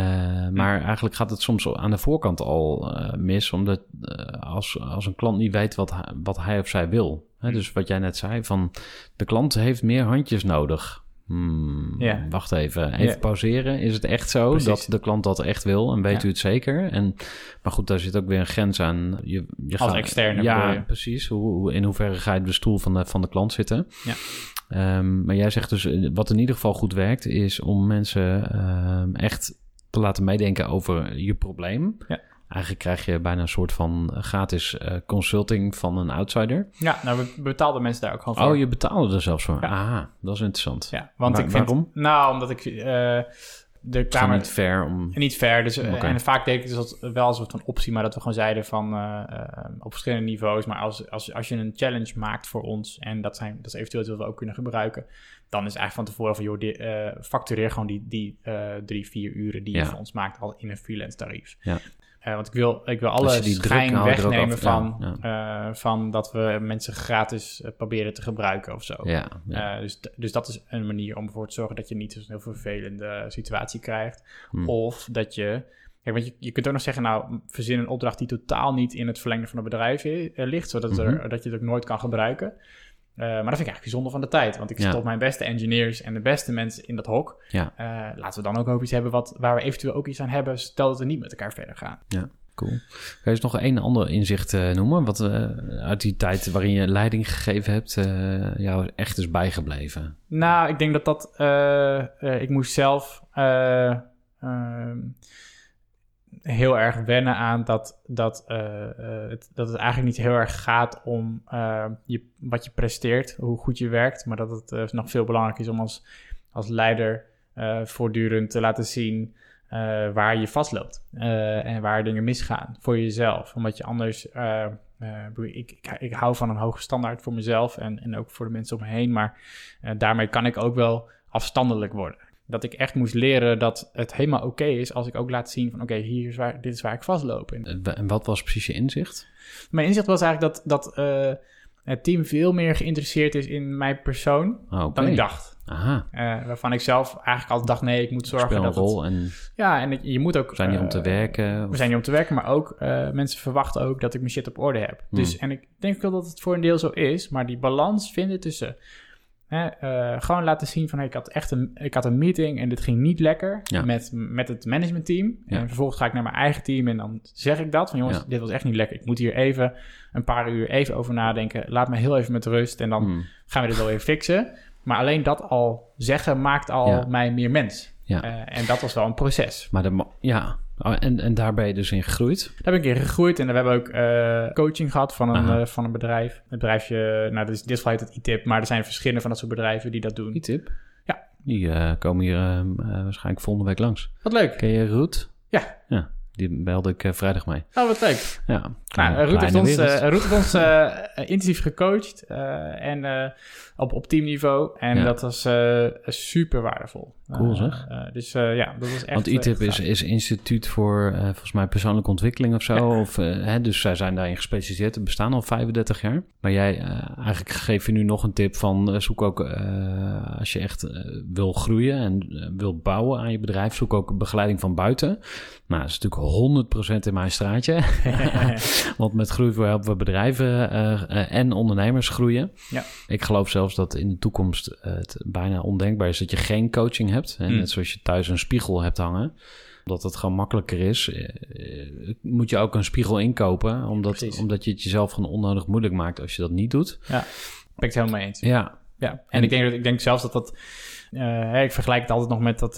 [SPEAKER 2] maar eigenlijk gaat het soms aan de voorkant al eh, mis, omdat eh, als, als een klant niet weet wat, hij- wat hij of zij wil. Hè, dus wat jij net zei, van de klant heeft meer handjes nodig. Hmm,
[SPEAKER 3] Ja.
[SPEAKER 2] Wacht even, even pauzeren. Is het echt zo
[SPEAKER 3] Precies.
[SPEAKER 2] dat de klant dat echt wil en weet u het zeker? En, maar goed, daar zit ook weer een grens aan. Je, je
[SPEAKER 3] Als
[SPEAKER 2] gaat-
[SPEAKER 3] externe
[SPEAKER 2] Ja, precies. Hoe, in hoeverre ga je op de stoel van de, van de klant zitten?
[SPEAKER 3] Ja.
[SPEAKER 2] Ehm, maar jij zegt dus, wat in ieder geval goed werkt, is om mensen ehm, echt laten meedenken over je probleem.
[SPEAKER 3] Ja.
[SPEAKER 2] Eigenlijk krijg je bijna een soort van gratis eh, consulting van een outsider.
[SPEAKER 3] Ja, nou, we betaalden mensen daar ook gewoon voor.
[SPEAKER 2] Oh, je betaalde er zelfs voor.
[SPEAKER 3] Ja.
[SPEAKER 2] Ah, dat is interessant.
[SPEAKER 3] Ja, want
[SPEAKER 2] Waar-
[SPEAKER 3] ik vind...
[SPEAKER 2] waarom?
[SPEAKER 3] Nou, omdat ik... eh de Kamer...
[SPEAKER 2] niet fair om...
[SPEAKER 3] Niet fair. Dus, eh. En vaak deed ik dus dat wel als een soort van optie, maar dat we gewoon zeiden van eh, eh, op verschillende niveaus. Maar als, als, als je een challenge maakt voor ons en dat, zijn, dat is eventueel wat we ook kunnen gebruiken, dan is eigenlijk van tevoren van joh, die, eh, factureer gewoon die, die eh, drie, vier uren die
[SPEAKER 2] Ja.
[SPEAKER 3] je voor ons maakt al in een freelance tarief.
[SPEAKER 2] Ja.
[SPEAKER 3] Eh, want ik wil, ik wil alle
[SPEAKER 2] die
[SPEAKER 3] schijn wegnemen van,
[SPEAKER 2] ja,
[SPEAKER 3] van dat we mensen gratis proberen te gebruiken of zo.
[SPEAKER 2] Ja, ja.
[SPEAKER 3] Dus, dus dat is een manier om ervoor te zorgen dat je niet zo'n heel vervelende situatie krijgt.
[SPEAKER 2] Hm.
[SPEAKER 3] Of dat je. Kijk, want je, je kunt ook nog zeggen, nou, verzin een opdracht die totaal niet in het verlengde van het bedrijf ligt, zodat er,
[SPEAKER 2] Mhm.
[SPEAKER 3] dat je het ook nooit kan gebruiken. Eh, maar dat vind ik eigenlijk bijzonder van de tijd. Want ik
[SPEAKER 2] Ja.
[SPEAKER 3] stop mijn beste engineers en de beste mensen in dat hok.
[SPEAKER 2] Ja.
[SPEAKER 3] Eh, laten we dan ook over iets hebben wat, waar we eventueel ook iets aan hebben, stel dat we niet met elkaar verder gaan.
[SPEAKER 2] Cool. Kan je eens nog een ander inzicht eh, noemen? Wat uit die tijd waarin je leiding gegeven hebt, jou echt is bijgebleven?
[SPEAKER 3] Nou, ik denk dat dat. ik moest zelf eh, ehm, heel erg wennen aan dat, dat, eh, eh, het, dat het eigenlijk niet heel erg gaat om eh, je, wat je presteert, hoe goed je werkt, maar dat het nog veel belangrijker is om als, als leider voortdurend te laten zien waar je vastloopt en waar dingen misgaan voor jezelf. Omdat je anders. ik, ik, ik, hou van een hoge standaard voor mezelf en, en ook voor de mensen om me heen, maar daarmee kan ik ook wel afstandelijk worden. Dat ik echt moest leren dat het helemaal oké is als ik ook laat zien van oké, hier is waar, dit is waar ik vastloop. En
[SPEAKER 2] wat was precies je inzicht?
[SPEAKER 3] mijn inzicht was eigenlijk dat, dat eh, het team veel meer geïnteresseerd is in mijn persoon
[SPEAKER 2] oké.
[SPEAKER 3] dan ik dacht.
[SPEAKER 2] Aha,
[SPEAKER 3] Eh, waarvan ik zelf eigenlijk altijd dacht, nee, ik moet zorgen dat
[SPEAKER 2] rol
[SPEAKER 3] het...
[SPEAKER 2] en
[SPEAKER 3] Ja, en ik- je moet ook...
[SPEAKER 2] we zijn hier om te
[SPEAKER 3] eh,
[SPEAKER 2] werken.
[SPEAKER 3] We zijn hier om te werken, maar ook mensen verwachten ook dat ik mijn shit op orde heb.
[SPEAKER 2] Hmm.
[SPEAKER 3] Dus, en ik denk wel dat het voor een deel zo is, maar die balans vinden tussen hè, eh, gewoon laten zien van hey, ik had echt een, ik had een meeting en dit ging niet lekker
[SPEAKER 2] Ja.
[SPEAKER 3] met, met het managementteam.
[SPEAKER 2] Ja.
[SPEAKER 3] En vervolgens ga ik naar mijn eigen team en dan zeg ik dat van jongens,
[SPEAKER 2] Ja.
[SPEAKER 3] dit was echt niet lekker. Ik moet hier even een paar uur even over nadenken. Laat me heel even met rust en dan
[SPEAKER 2] Hmm,
[SPEAKER 3] gaan we dit wel weer fixen. Maar alleen dat al zeggen maakt al mij meer mens.
[SPEAKER 2] Ja.
[SPEAKER 3] Eh, en dat was wel een proces.
[SPEAKER 2] Maar de, ja, Oh, en, en daar ben je dus in gegroeid.
[SPEAKER 3] Daar ben ik in gegroeid en we hebben ook eh, coaching gehad van een, eh, van een bedrijf. Het bedrijfje, nou, dit is, dit geval heet het ITIP, maar er zijn verschillende van dat soort bedrijven die dat doen.
[SPEAKER 2] Die tip.
[SPEAKER 3] Ja.
[SPEAKER 2] Die eh, komen hier eh, eh, waarschijnlijk volgende week langs.
[SPEAKER 3] Wat leuk.
[SPEAKER 2] Ken je Roet?
[SPEAKER 3] Ja.
[SPEAKER 2] Ja, die belde ik vrijdag mee.
[SPEAKER 3] Oh, wat leuk.
[SPEAKER 2] Ja,
[SPEAKER 3] Nou, Ruud heeft ons, Ruud heeft ons intensief gecoacht en op, op teamniveau. En
[SPEAKER 2] Ja.
[SPEAKER 3] dat was super waardevol.
[SPEAKER 2] Cool,
[SPEAKER 3] Eh,
[SPEAKER 2] zeg.
[SPEAKER 3] eh, dus eh, ja, dat was echt...
[SPEAKER 2] Want ITIP is, is instituut voor volgens mij persoonlijke ontwikkeling of zo.
[SPEAKER 3] Ja.
[SPEAKER 2] Of, hè, dus zij zijn daarin gespecialiseerd. Het bestaan al 35 jaar. Maar jij, eigenlijk geef je nu nog een tip van zoek ook als je echt wil groeien en wil bouwen aan je bedrijf, zoek ook begeleiding van buiten. Nou, dat is natuurlijk 100% in mijn straatje. Want met Groeivoer helpen we bedrijven en ondernemers groeien.
[SPEAKER 3] Ja.
[SPEAKER 2] Ik geloof zelfs dat in de toekomst het bijna ondenkbaar is dat je geen coaching hebt. Hè?
[SPEAKER 3] Hmm.
[SPEAKER 2] Net zoals je thuis een spiegel hebt hangen. Dat het gewoon makkelijker is. eh, eh, moet je ook een spiegel inkopen. Omdat, omdat je het jezelf gewoon onnodig moeilijk maakt als je dat niet doet.
[SPEAKER 3] ben ik het helemaal eens.
[SPEAKER 2] Ja,
[SPEAKER 3] Ja, en,
[SPEAKER 2] En-
[SPEAKER 3] ik, denk, dat- ik denk zelfs dat dat... eh, ik vergelijk het altijd nog met dat...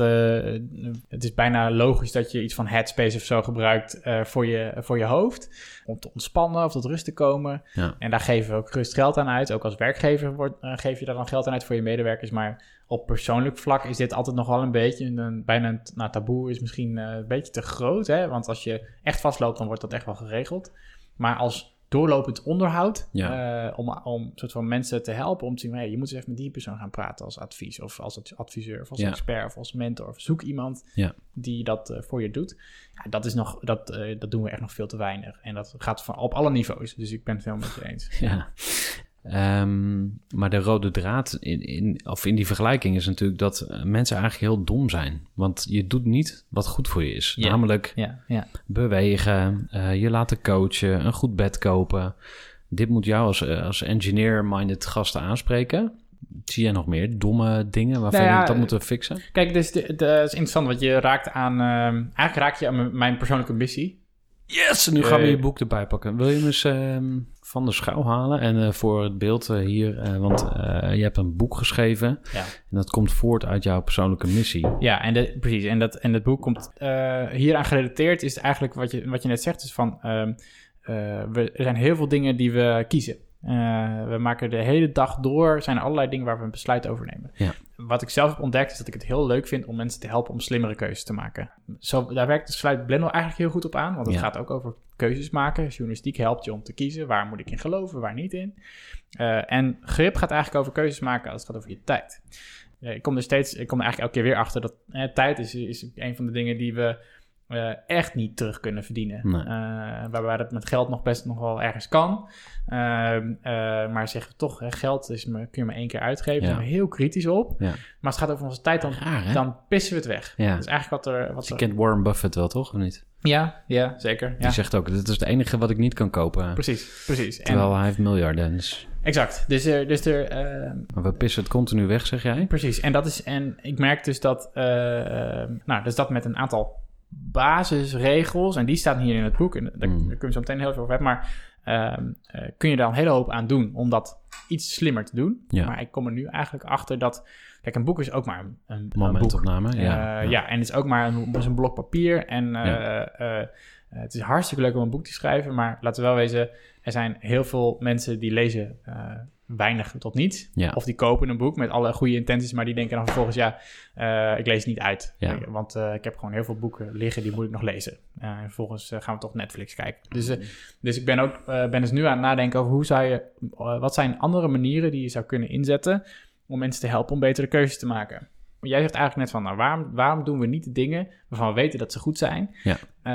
[SPEAKER 3] het is bijna logisch dat je iets van Headspace of zo gebruikt voor, je, voor je hoofd. Om te ontspannen of tot rust te komen.
[SPEAKER 2] Ja.
[SPEAKER 3] En daar geven we ook gerust geld aan uit. Ook als werkgever wordt, geef je daar dan geld aan uit voor je medewerkers. Maar op persoonlijk vlak is dit altijd nog wel een beetje... Een, bijna een nou, taboe is misschien eh, een beetje te groot. Hè? Want als je echt vastloopt, dan wordt dat echt wel geregeld. Maar als doorlopend onderhoud.
[SPEAKER 2] Ja.
[SPEAKER 3] eh, om, om soort van mensen te helpen om te zien, hey, je moet eens even met die persoon gaan praten als advies. Of als adviseur, of als
[SPEAKER 2] Ja.
[SPEAKER 3] expert, of als mentor. Of zoek iemand
[SPEAKER 2] Ja.
[SPEAKER 3] die dat eh, voor je doet. Ja, dat, is nog, dat, dat doen we echt nog veel te weinig. En dat gaat van, op alle niveaus. Dus ik ben het helemaal met je eens.
[SPEAKER 2] Ja. Ehm, maar de rode draad in, in, of in die vergelijking is natuurlijk dat eh, mensen eigenlijk heel dom zijn. Want je doet niet wat goed voor je is. Namelijk
[SPEAKER 3] Ja, ja.
[SPEAKER 2] bewegen, eh, je laten coachen, een goed bed kopen. Dit moet jou als, eh, als engineer-minded gasten aanspreken. Zie jij nog meer domme dingen waarvan
[SPEAKER 3] Nou ja,
[SPEAKER 2] je dat moeten fixen?
[SPEAKER 3] Kijk, dus de, de, het is interessant, want je raakt aan... ehm, eigenlijk raak je aan mijn- mijn persoonlijke missie.
[SPEAKER 2] Yes, nu gaan we je boek erbij pakken. Wil je hem eens ehm, van de schouw halen? En eh, voor het beeld eh, hier, eh, want je hebt een boek geschreven.
[SPEAKER 3] Ja.
[SPEAKER 2] En dat komt voort uit jouw persoonlijke missie.
[SPEAKER 3] Ja, en de, precies. En dat, en dat boek komt hieraan gerelateerd. Is eigenlijk wat je, wat je net zegt. Is van, ehm, eh, we, er zijn heel veel dingen die we kiezen. We maken de hele dag door. zijn er allerlei dingen waar we een besluit over nemen.
[SPEAKER 2] Ja.
[SPEAKER 3] Wat ik zelf heb ontdekt is dat ik het heel leuk vind om mensen te helpen om slimmere keuzes te maken. Zo, daar werkt sluit Blendel eigenlijk heel goed op aan. Want het
[SPEAKER 2] Ja.
[SPEAKER 3] gaat ook over keuzes maken. Journalistiek helpt je om te kiezen. Waar moet ik in geloven, waar niet in. Eh, en grip gaat eigenlijk over keuzes maken als het gaat over je tijd. Ja, ik kom er steeds, ik kom er eigenlijk elke keer weer achter dat eh, tijd is, is een van de dingen die we echt niet terug kunnen verdienen.
[SPEAKER 2] Nee.
[SPEAKER 3] Eh, waarbij dat met geld nog best nog wel ergens kan. Ehm, eh, maar zeggen we toch, hè, geld is me, kun je maar één keer uitgeven. Daar zijn we heel kritisch op.
[SPEAKER 2] Ja.
[SPEAKER 3] Maar als het gaat over onze tijd, dan,
[SPEAKER 2] Raar,
[SPEAKER 3] dan pissen we het weg.
[SPEAKER 2] Ja.
[SPEAKER 3] Dat is eigenlijk wat er... Wat
[SPEAKER 2] Dus je
[SPEAKER 3] er
[SPEAKER 2] kent Warren Buffett wel, toch? Of niet?
[SPEAKER 3] ja, ja, zeker. Ja.
[SPEAKER 2] Die zegt ook, dit is het enige wat ik niet kan kopen.
[SPEAKER 3] Precies, precies. En,
[SPEAKER 2] Terwijl hij heeft miljarden. Dus,
[SPEAKER 3] exact. Dus er... Dus er eh,
[SPEAKER 2] maar we pissen het continu weg, zeg jij?
[SPEAKER 3] Precies, en dat is en ik merk dus dat, eh, eh, nou, dus dat met een aantal basisregels, en die staan hier in het boek, en daar, daar
[SPEAKER 2] Mm.
[SPEAKER 3] kunnen we zo meteen heel veel over hebben, maar ehm, eh, kun je daar een hele hoop aan doen om dat iets slimmer te doen.
[SPEAKER 2] Ja.
[SPEAKER 3] Maar ik kom er nu eigenlijk achter dat, kijk, een boek is ook maar een, een.
[SPEAKER 2] Momentopname, ja.
[SPEAKER 3] Ja,
[SPEAKER 2] ja.
[SPEAKER 3] ja, en het is ook maar een, is een blok papier. En eh, eh, eh, het is hartstikke leuk om een boek te schrijven. Maar laten we wel wezen, er zijn heel veel mensen die lezen eh, weinig tot niets.
[SPEAKER 2] Ja.
[SPEAKER 3] Of die kopen een boek met alle goede intenties, maar die denken dan vervolgens, ja, eh, ik lees het niet uit.
[SPEAKER 2] Ja.
[SPEAKER 3] Ik- want eh, ik heb gewoon heel veel boeken liggen, die moet ik nog lezen. Eh, en vervolgens eh, gaan we toch Netflix kijken. Dus, eh, dus ik ben ook eh, ben dus nu aan het nadenken over hoe zou je, eh, wat zijn andere manieren die je zou kunnen inzetten om mensen te helpen om betere keuzes te maken. Jij zegt eigenlijk net van, nou, waarom, waarom doen we niet de dingen waarvan we weten dat ze goed zijn?
[SPEAKER 2] Ja.
[SPEAKER 3] Eh,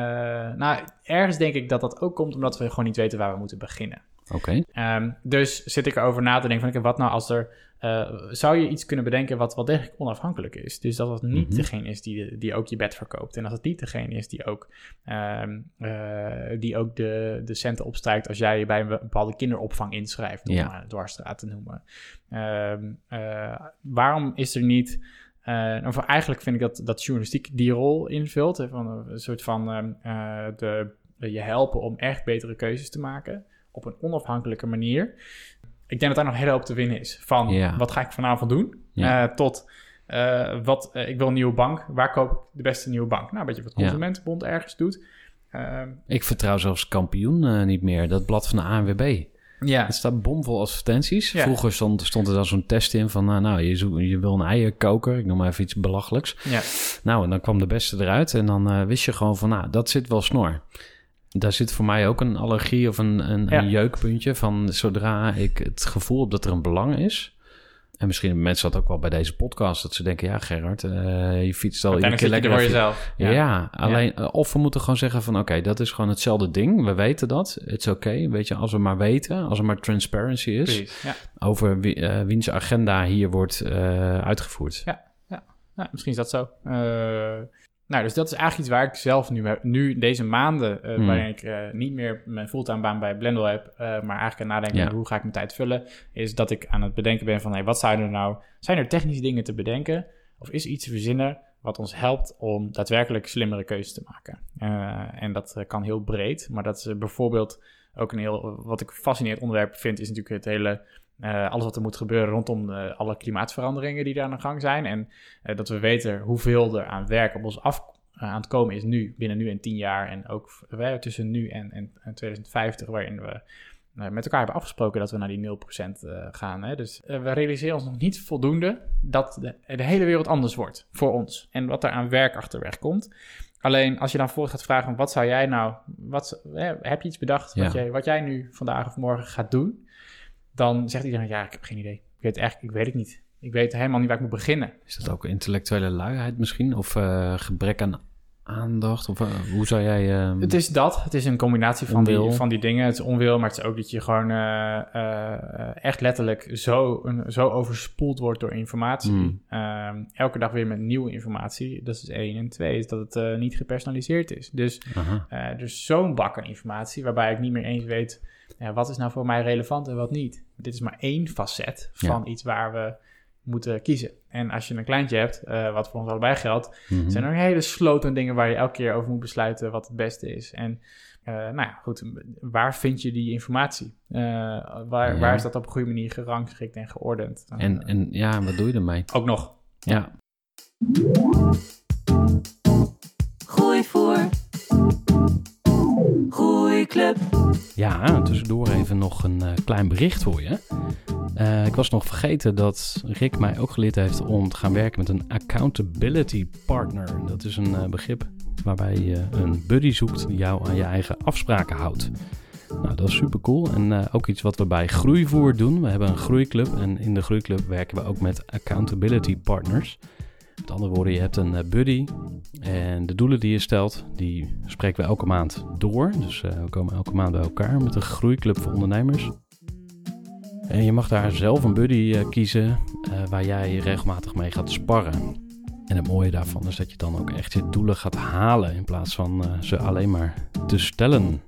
[SPEAKER 3] nou, ergens denk ik dat dat ook komt omdat we gewoon niet weten waar we moeten beginnen.
[SPEAKER 2] Oké.
[SPEAKER 3] Ehm, dus zit ik erover na te denken van, wat nou als er... eh, zou je iets kunnen bedenken wat wel degelijk onafhankelijk is? Dus dat het niet
[SPEAKER 2] Mhm.
[SPEAKER 3] degene is die, die ook je bed verkoopt. En dat het niet degene is die ook, ehm, eh, die ook de, de centen opstrijkt... als jij je bij een bepaalde kinderopvang inschrijft, om
[SPEAKER 2] Ja.
[SPEAKER 3] maar dwarsstraat te noemen. Ehm, eh, waarom is er niet... of eigenlijk vind ik dat, dat journalistiek die rol invult. Hè, van een soort van de, je helpen om echt betere keuzes te maken. Op een onafhankelijke manier. Ik denk dat daar nog hele hoop te winnen is. Van
[SPEAKER 2] Ja.
[SPEAKER 3] wat ga ik vanavond doen?
[SPEAKER 2] Ja.
[SPEAKER 3] eh, tot eh, wat, eh, ik wil een nieuwe bank. Waar koop ik de beste nieuwe bank? Nou, een beetje wat. Consumentenbond ergens doet. Ehm,
[SPEAKER 2] Ik vertrouw zelfs kampioen niet meer. Dat blad van de ANWB.
[SPEAKER 3] ja,
[SPEAKER 2] Het staat bomvol advertenties.
[SPEAKER 3] Ja.
[SPEAKER 2] Vroeger stond, stond er dan zo'n test in van... nou, nou je, je wil een eierkoker. Ik noem maar even iets belachelijks.
[SPEAKER 3] ja,
[SPEAKER 2] Nou, en dan kwam de beste eruit. En dan wist je gewoon van... nou, dat zit wel snor. Daar zit voor mij ook een allergie of een, een,
[SPEAKER 3] Ja.
[SPEAKER 2] een jeukpuntje... van zodra ik het gevoel heb dat er een belang is... En misschien mensen dat ook wel bij deze podcast. Dat ze denken, ja Gerard, eh, je fietst al keer
[SPEAKER 3] je er
[SPEAKER 2] lekker
[SPEAKER 3] voor jezelf.
[SPEAKER 2] Ja, alleen, eh, of we moeten gewoon zeggen van oké, dat is gewoon hetzelfde ding. We weten dat. Het is oké. Weet je, als we maar weten, als er maar transparency is
[SPEAKER 3] Precies,
[SPEAKER 2] over wie, eh, wiens agenda hier wordt uitgevoerd.
[SPEAKER 3] Ja. Ja, misschien is dat zo. Nou, dus dat is eigenlijk iets waar ik zelf nu, nu deze maanden,
[SPEAKER 2] Hmm.
[SPEAKER 3] waarin ik eh, niet meer mijn fulltime baan bij Blendel heb, eh, maar eigenlijk aan nadenken
[SPEAKER 2] Ja.
[SPEAKER 3] hoe ga ik mijn tijd vullen, is dat ik aan het bedenken ben van, hey, wat zijn er nou, zijn er technische dingen te bedenken, of is iets te verzinnen wat ons helpt om daadwerkelijk slimmere keuzes te maken? En dat kan heel breed, maar dat is bijvoorbeeld ook een heel, wat ik fascinerend onderwerp vind, is natuurlijk het hele eh, alles wat er moet gebeuren rondom eh, alle klimaatveranderingen die daar aan de gang zijn. En eh, dat we weten hoeveel er aan werk op ons af aan het komen is nu, binnen nu en tien jaar. En ook tussen nu en, en, en 2050, waarin we met elkaar hebben afgesproken dat we naar die 0% uh, gaan. Hè? Dus we realiseren ons nog niet voldoende dat de, de, hele wereld anders wordt voor ons. En wat er aan werk achterweg komt. Alleen als je dan volgens gaat vragen, wat zou jij nou, wat, heb je iets bedacht wat,
[SPEAKER 2] Ja.
[SPEAKER 3] jij, wat jij nu vandaag of morgen gaat doen? Dan zegt iedereen, ja, ik heb geen idee. Ik weet eigenlijk, ik weet het niet. Ik weet helemaal niet waar ik moet beginnen.
[SPEAKER 2] Is dat ook intellectuele luiheid misschien? Of eh, gebrek aan aandacht? Of eh, hoe zou jij... ehm,
[SPEAKER 3] Het is dat. Het is een combinatie van die, van die dingen. Het is onwil, maar het is ook dat je gewoon eh, eh, echt letterlijk zo, een, zo overspoeld wordt door informatie.
[SPEAKER 2] Hmm.
[SPEAKER 3] Ehm, elke dag weer met nieuwe informatie. Dat is één. En twee is dat het niet gepersonaliseerd is. Dus eh dus zo'n bak aan informatie waarbij ik niet meer eens weet... wat is nou voor mij relevant en wat niet. Dit is maar één facet van iets waar we moeten kiezen. En als je een kleintje hebt, eh, wat voor ons allebei geldt...
[SPEAKER 2] Mhm.
[SPEAKER 3] zijn er een hele sloot aan dingen waar je elke keer over moet besluiten wat het beste is. En eh, nou ja, goed, waar vind je die informatie? Eh, waar,
[SPEAKER 2] Ja.
[SPEAKER 3] waar is dat op een goede manier gerangschikt en geordend?
[SPEAKER 2] En, en ja, wat doe je ermee?
[SPEAKER 3] ook nog.
[SPEAKER 2] Ja,
[SPEAKER 1] Groeivoer. Groeiclub.
[SPEAKER 2] ja tussendoor even nog een eh, klein bericht voor je. Eh, ik was nog vergeten dat Rick mij ook geleerd heeft om te gaan werken met een accountability partner. Dat is een eh, begrip waarbij je een buddy zoekt die jou aan je eigen afspraken houdt. Nou, dat is super cool. En ook iets wat we bij Groeivoer doen. We hebben een groeiclub en in de groeiclub werken we ook met accountability partners. Andere woorden, je hebt een eh, buddy en de doelen die je stelt, die spreken we elke maand door. Dus eh, we komen elke maand bij elkaar met een groeiclub voor ondernemers. En je mag daar zelf een buddy eh, kiezen waar jij regelmatig mee gaat sparren. En het mooie daarvan is dat je dan ook echt je doelen gaat halen in plaats van ze alleen maar te stellen.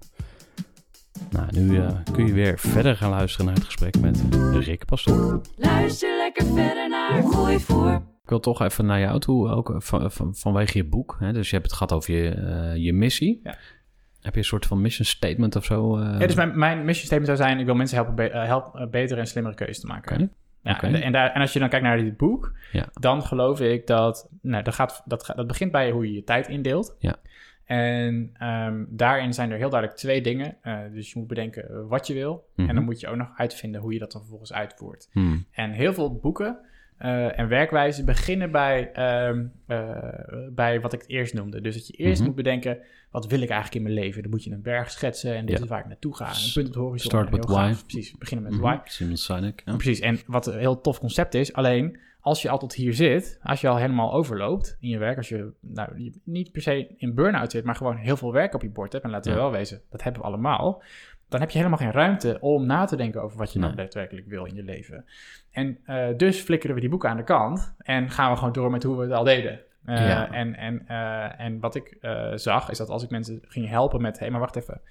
[SPEAKER 2] Nou, nu kun je weer verder gaan luisteren naar het gesprek met Rick Pastoor.
[SPEAKER 1] Luister lekker verder naar Groeivoer.
[SPEAKER 2] Ik wil toch even naar jou toe, ook eh, van, van, vanwege je boek. Hè? Dus je hebt het gehad over je, eh, je missie.
[SPEAKER 3] Ja.
[SPEAKER 2] Heb je een soort van mission statement of zo? eh?
[SPEAKER 3] Ja, dus mijn, mijn mission statement zou zijn: ik wil mensen helpen, be- help, betere en slimmere keuzes te maken. Ja, en, en, daar, en als je dan kijkt naar dit boek,
[SPEAKER 2] Ja.
[SPEAKER 3] dan geloof ik dat, nou, dat, gaat, dat, dat begint bij hoe je je tijd indeelt.
[SPEAKER 2] Ja.
[SPEAKER 3] En ehm, daarin zijn er heel duidelijk twee dingen. Dus je moet bedenken wat je wil.
[SPEAKER 2] Mhm.
[SPEAKER 3] En dan moet je ook nog uitvinden hoe je dat dan vervolgens uitvoert.
[SPEAKER 2] Hmm.
[SPEAKER 3] En heel veel boeken eh, en werkwijzen beginnen bij, ehm, eh, bij wat ik het eerst noemde. Dus dat je eerst
[SPEAKER 2] Mhm.
[SPEAKER 3] moet bedenken, wat wil ik eigenlijk in mijn leven? Dan moet je een berg schetsen en dit
[SPEAKER 2] Ja.
[SPEAKER 3] is waar ik naartoe ga. Een punt op de horizon.
[SPEAKER 2] Start with
[SPEAKER 3] gaaf.
[SPEAKER 2] why.
[SPEAKER 3] Precies, beginnen met
[SPEAKER 2] Mhm.
[SPEAKER 3] why.
[SPEAKER 2] Simon Sinek. Ja.
[SPEAKER 3] Precies, en wat een heel tof concept is, alleen als je al tot hier zit, als je al helemaal overloopt in je werk, als je, nou, niet per se in burn-out zit, maar gewoon heel veel werk op je bord hebt, en laten we
[SPEAKER 2] Ja.
[SPEAKER 3] wel wezen, dat hebben we allemaal, dan heb je helemaal geen ruimte om na te denken over wat je nou daadwerkelijk wil in je leven. En eh, dus flikkeren we die boeken aan de kant en gaan we gewoon door met hoe we het al deden. Eh,
[SPEAKER 2] Ja.
[SPEAKER 3] en, en, eh, en wat ik zag, is dat als ik mensen ging helpen met, hé, hey, maar wacht even,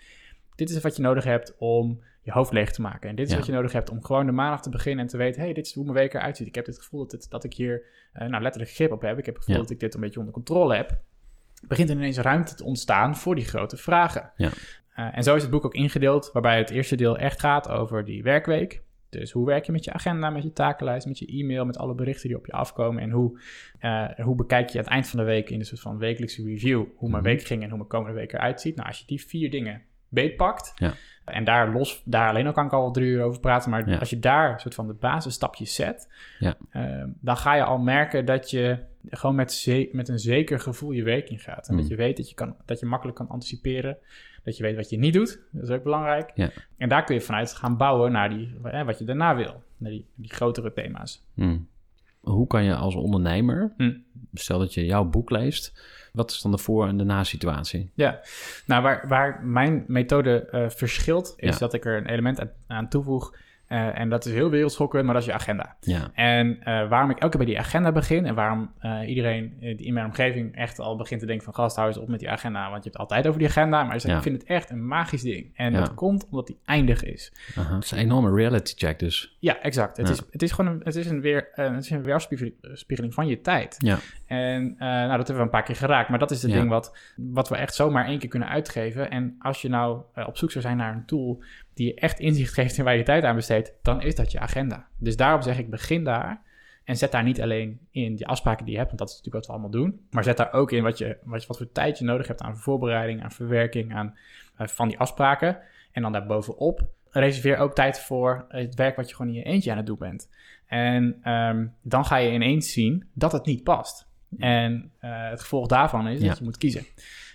[SPEAKER 3] dit is wat je nodig hebt om je hoofd leeg te maken. En dit is
[SPEAKER 2] Ja.
[SPEAKER 3] wat je nodig hebt om gewoon de maandag te beginnen en te weten, hey, dit is hoe mijn week eruit ziet. Ik heb het gevoel dat, het, dat ik hier nou, letterlijk grip op heb. Ik heb het gevoel
[SPEAKER 2] Ja.
[SPEAKER 3] dat ik dit een beetje onder controle heb. Begint er ineens ruimte te ontstaan voor die grote vragen.
[SPEAKER 2] Ja.
[SPEAKER 3] Eh, en zo is het boek ook ingedeeld, waarbij het eerste deel echt gaat over die werkweek. Dus hoe werk je met je agenda, met je takenlijst, met je e-mail, met alle berichten die op je afkomen. En hoe, eh, hoe bekijk je aan het eind van de week in een soort van wekelijkse review hoe mijn
[SPEAKER 2] Mhm.
[SPEAKER 3] week ging en hoe mijn komende week eruit ziet. Nou, als je die vier dingen beetpakt,
[SPEAKER 2] Ja.
[SPEAKER 3] en daar los, daar alleen al kan ik al drie uur over praten, maar
[SPEAKER 2] Ja.
[SPEAKER 3] als je daar een soort van de basisstapjes zet,
[SPEAKER 2] Ja.
[SPEAKER 3] eh, dan ga je al merken dat je gewoon met, met een zeker gevoel je week ingaat. En
[SPEAKER 2] Mm.
[SPEAKER 3] dat je weet dat je, kan, dat je makkelijk kan anticiperen. Dat je weet wat je niet doet. Dat is ook belangrijk.
[SPEAKER 2] Ja.
[SPEAKER 3] En daar kun je vanuit gaan bouwen naar die, eh, wat je daarna wil. Naar die, die grotere thema's.
[SPEAKER 2] Hmm. Hoe kan je als ondernemer,
[SPEAKER 3] Hmm.
[SPEAKER 2] stel dat je jouw boek leest, wat is dan de voor- en de na-situatie?
[SPEAKER 3] Ja, nou waar, waar mijn methode eh, verschilt, is
[SPEAKER 2] Ja.
[SPEAKER 3] dat ik er een element aan, aan toevoeg. Eh, en dat is heel wereldschokkend, maar dat is je agenda.
[SPEAKER 2] Ja,
[SPEAKER 3] En eh, waarom ik elke keer bij die agenda begin en waarom eh, iedereen die in mijn omgeving echt al begint te denken van gast, hou eens op met die agenda, want je hebt het altijd over die agenda, maar ik zeg,
[SPEAKER 2] Ja.
[SPEAKER 3] ik vind het echt een magisch ding. En
[SPEAKER 2] Ja.
[SPEAKER 3] dat komt omdat die eindig is.
[SPEAKER 2] aha. het is een enorme reality check dus.
[SPEAKER 3] Ja, exact. Het, is, het is gewoon een, het is een, weer, het is een weerspiegeling van je tijd.
[SPEAKER 2] Ja,
[SPEAKER 3] En nou, dat hebben we een paar keer geraakt. Maar dat is het ding wat, wat we echt zomaar één keer kunnen uitgeven. En als je nou op zoek zou zijn naar een tool die je echt inzicht geeft in waar je tijd aan besteedt, dan is dat je agenda. Dus daarom zeg ik, begin daar. En zet daar niet alleen in die afspraken die je hebt, want dat is natuurlijk wat we allemaal doen. Maar zet daar ook in wat, je, wat, wat voor tijd je nodig hebt aan voorbereiding, aan verwerking, aan, eh, van die afspraken. En dan daarbovenop reserveer ook tijd voor het werk wat je gewoon in je eentje aan het doen bent. En ehm, dan ga je ineens zien dat het niet past. En eh, het gevolg daarvan is
[SPEAKER 2] Ja.
[SPEAKER 3] dat je moet kiezen.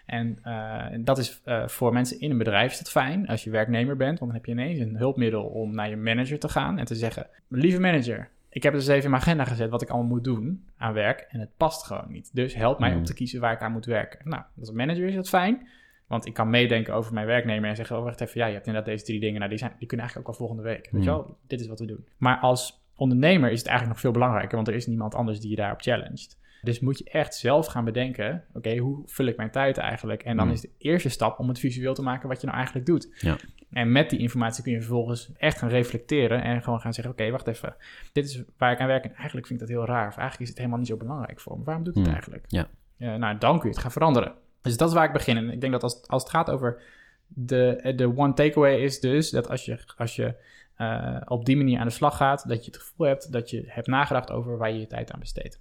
[SPEAKER 3] En, eh, en dat is eh, voor mensen in een bedrijf is dat fijn als je werknemer bent, want dan heb je ineens een hulpmiddel om naar je manager te gaan en te zeggen: Lieve manager, ik heb dus even in mijn agenda gezet wat ik allemaal moet doen aan werk en het past gewoon niet. Dus help mij
[SPEAKER 2] Hmm.
[SPEAKER 3] om te kiezen waar ik aan moet werken. Nou, als manager is dat fijn. Want ik kan meedenken over mijn werknemer en zeggen: Oh, wacht even, ja, je hebt inderdaad deze drie dingen. Nou, die, zijn, die kunnen eigenlijk ook wel volgende week. Weet je
[SPEAKER 2] Hmm.
[SPEAKER 3] wel, dit is wat we doen. Maar als ondernemer is het eigenlijk nog veel belangrijker, want er is niemand anders die je daarop challenged. Dus moet je echt zelf gaan bedenken: oké, hoe vul ik mijn tijd eigenlijk? En dan
[SPEAKER 2] Hmm.
[SPEAKER 3] is de eerste stap om het visueel te maken wat je nou eigenlijk doet.
[SPEAKER 2] Ja.
[SPEAKER 3] En met die informatie kun je vervolgens echt gaan reflecteren en gewoon gaan zeggen: oké, wacht even, dit is waar ik aan werk en eigenlijk vind ik dat heel raar. Of eigenlijk is het helemaal niet zo belangrijk voor me. Waarom doe ik het
[SPEAKER 2] Hmm.
[SPEAKER 3] eigenlijk?
[SPEAKER 2] Ja.
[SPEAKER 3] Eh, nou, dan kun je het gaan veranderen. Dus dat is waar ik begin. En ik denk dat als, als het gaat over de, de one takeaway is dus dat als je, als je eh, op die manier aan de slag gaat, dat je het gevoel hebt dat je hebt nagedacht over waar je je tijd aan besteedt.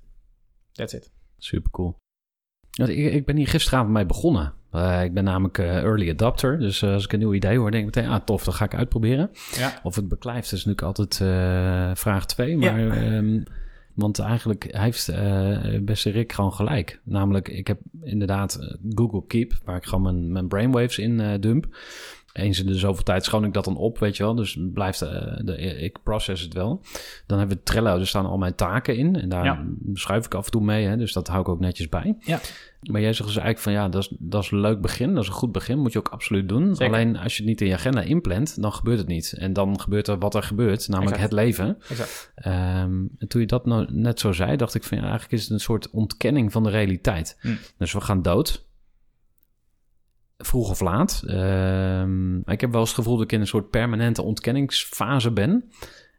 [SPEAKER 3] That's it.
[SPEAKER 2] Super cool. Ik, ik ben hier gisteravond mee begonnen. Eh, ik ben namelijk eh, early adapter. Dus eh, als ik een nieuw idee hoor, denk ik meteen, ah tof, dat ga ik uitproberen.
[SPEAKER 3] Ja.
[SPEAKER 2] Of het beklijft is natuurlijk altijd eh, vraag 2. Maar,
[SPEAKER 3] Ja.
[SPEAKER 2] ehm, want eigenlijk heeft eh, beste Rick gewoon gelijk. Namelijk, ik heb inderdaad Google Keep, waar ik gewoon mijn, mijn brainwaves in eh, dump. Eens in de zoveel tijd schoon ik dat dan op, weet je wel. Dus blijft, eh, de, ik process het wel. Dan hebben we Trello, daar staan al mijn taken in. En daar
[SPEAKER 3] Ja.
[SPEAKER 2] schuif ik af en toe mee, hè, dus dat hou ik ook netjes bij.
[SPEAKER 3] Ja.
[SPEAKER 2] Maar jij zegt dus eigenlijk van ja, dat is, dat is een leuk begin. Dat is een goed begin, moet je ook absoluut doen.
[SPEAKER 3] Zeker.
[SPEAKER 2] Alleen als je het niet in je agenda inplant, dan gebeurt het niet. En dan gebeurt er wat er gebeurt, namelijk
[SPEAKER 3] Exact.
[SPEAKER 2] het leven.
[SPEAKER 3] Exact.
[SPEAKER 2] Ehm, en toen je dat nou net zo zei, dacht ik van ja, eigenlijk is het een soort ontkenning van de realiteit.
[SPEAKER 3] Hm.
[SPEAKER 2] Dus we gaan dood. Vroeg of laat. Ehm, ik heb wel eens het gevoel dat ik in een soort permanente ontkenningsfase ben.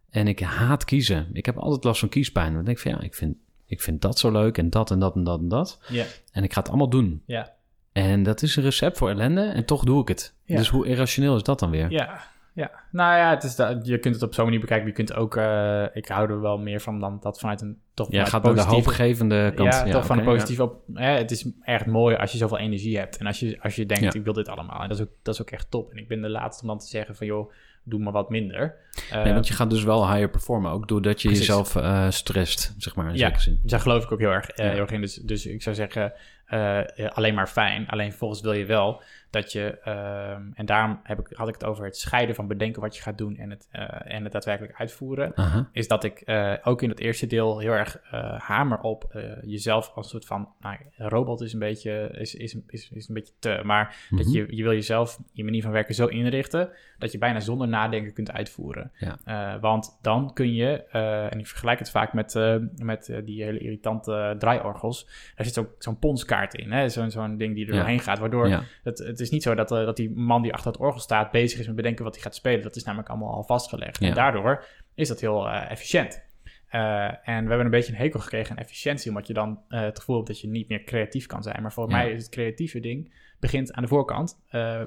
[SPEAKER 2] En ik haat kiezen. Ik heb altijd last van kiespijn. Dan denk ik van ja, ik vind, ik vind dat zo leuk en dat en dat en dat en dat.
[SPEAKER 3] Ja.
[SPEAKER 2] En ik ga het allemaal doen.
[SPEAKER 3] Ja.
[SPEAKER 2] En dat is een recept voor ellende en toch doe ik het.
[SPEAKER 3] Ja.
[SPEAKER 2] Dus hoe irrationeel is dat dan weer?
[SPEAKER 3] Ja, ja. Nou ja, het is dat, je kunt het op zo'n manier bekijken. Je kunt ook, eh, ik hou er wel meer van dan dat vanuit een toch vanuit
[SPEAKER 2] gaat naar de
[SPEAKER 3] positieve-
[SPEAKER 2] hoopgevende kant.
[SPEAKER 3] Ja, toch van
[SPEAKER 2] oké,
[SPEAKER 3] een positief op. Hè, het is echt mooi als je zoveel energie hebt. En als je, als je denkt,
[SPEAKER 2] Ja.
[SPEAKER 3] ik wil dit allemaal. En dat is, ook, dat is ook echt top. En ik ben de laatste om dan te zeggen van, joh, doe maar wat minder.
[SPEAKER 2] Ja.
[SPEAKER 3] Eh,
[SPEAKER 2] Nee, want je gaat dus wel higher performen, ook doordat je
[SPEAKER 3] Precies.
[SPEAKER 2] jezelf eh stresst, zeg maar, in
[SPEAKER 3] Ja.
[SPEAKER 2] zekere zin.
[SPEAKER 3] Daar geloof ik ook heel erg,
[SPEAKER 2] Ja.
[SPEAKER 3] heel erg in. Dus, dus ik zou zeggen, eh, eh, alleen maar fijn. Alleen vervolgens wil je wel dat je... ehm, en daarom heb ik, had ik het over het scheiden van bedenken wat je gaat doen... en het, eh, en het daadwerkelijk uitvoeren. Is dat ik ook in het eerste deel heel erg hamer op jezelf als een soort van... Nou, robot is een beetje, is, is, is, is een beetje te... Maar dat
[SPEAKER 2] Mhm.
[SPEAKER 3] je, je wil jezelf, je manier van werken zo inrichten... dat je bijna zonder nadenken kunt uitvoeren.
[SPEAKER 2] Ja.
[SPEAKER 3] Want dan kun je, en ik vergelijk het vaak met, met die hele irritante draaiorgels. Daar zit zo- zo'n ponskaart in? Zo'n zo'n ding die er
[SPEAKER 2] Ja.
[SPEAKER 3] doorheen gaat. Waardoor
[SPEAKER 2] Ja.
[SPEAKER 3] het, het is niet zo dat, eh, dat die man die achter het orgel staat bezig is met bedenken wat hij gaat spelen. Dat is namelijk allemaal al vastgelegd.
[SPEAKER 2] Ja.
[SPEAKER 3] En daardoor is dat heel eh, efficiënt. Eh, en we hebben een beetje een hekel gekregen aan efficiëntie, omdat je dan het gevoel hebt dat je niet meer creatief kan zijn. Maar voor
[SPEAKER 2] Ja.
[SPEAKER 3] mij is het creatieve ding begint aan de voorkant,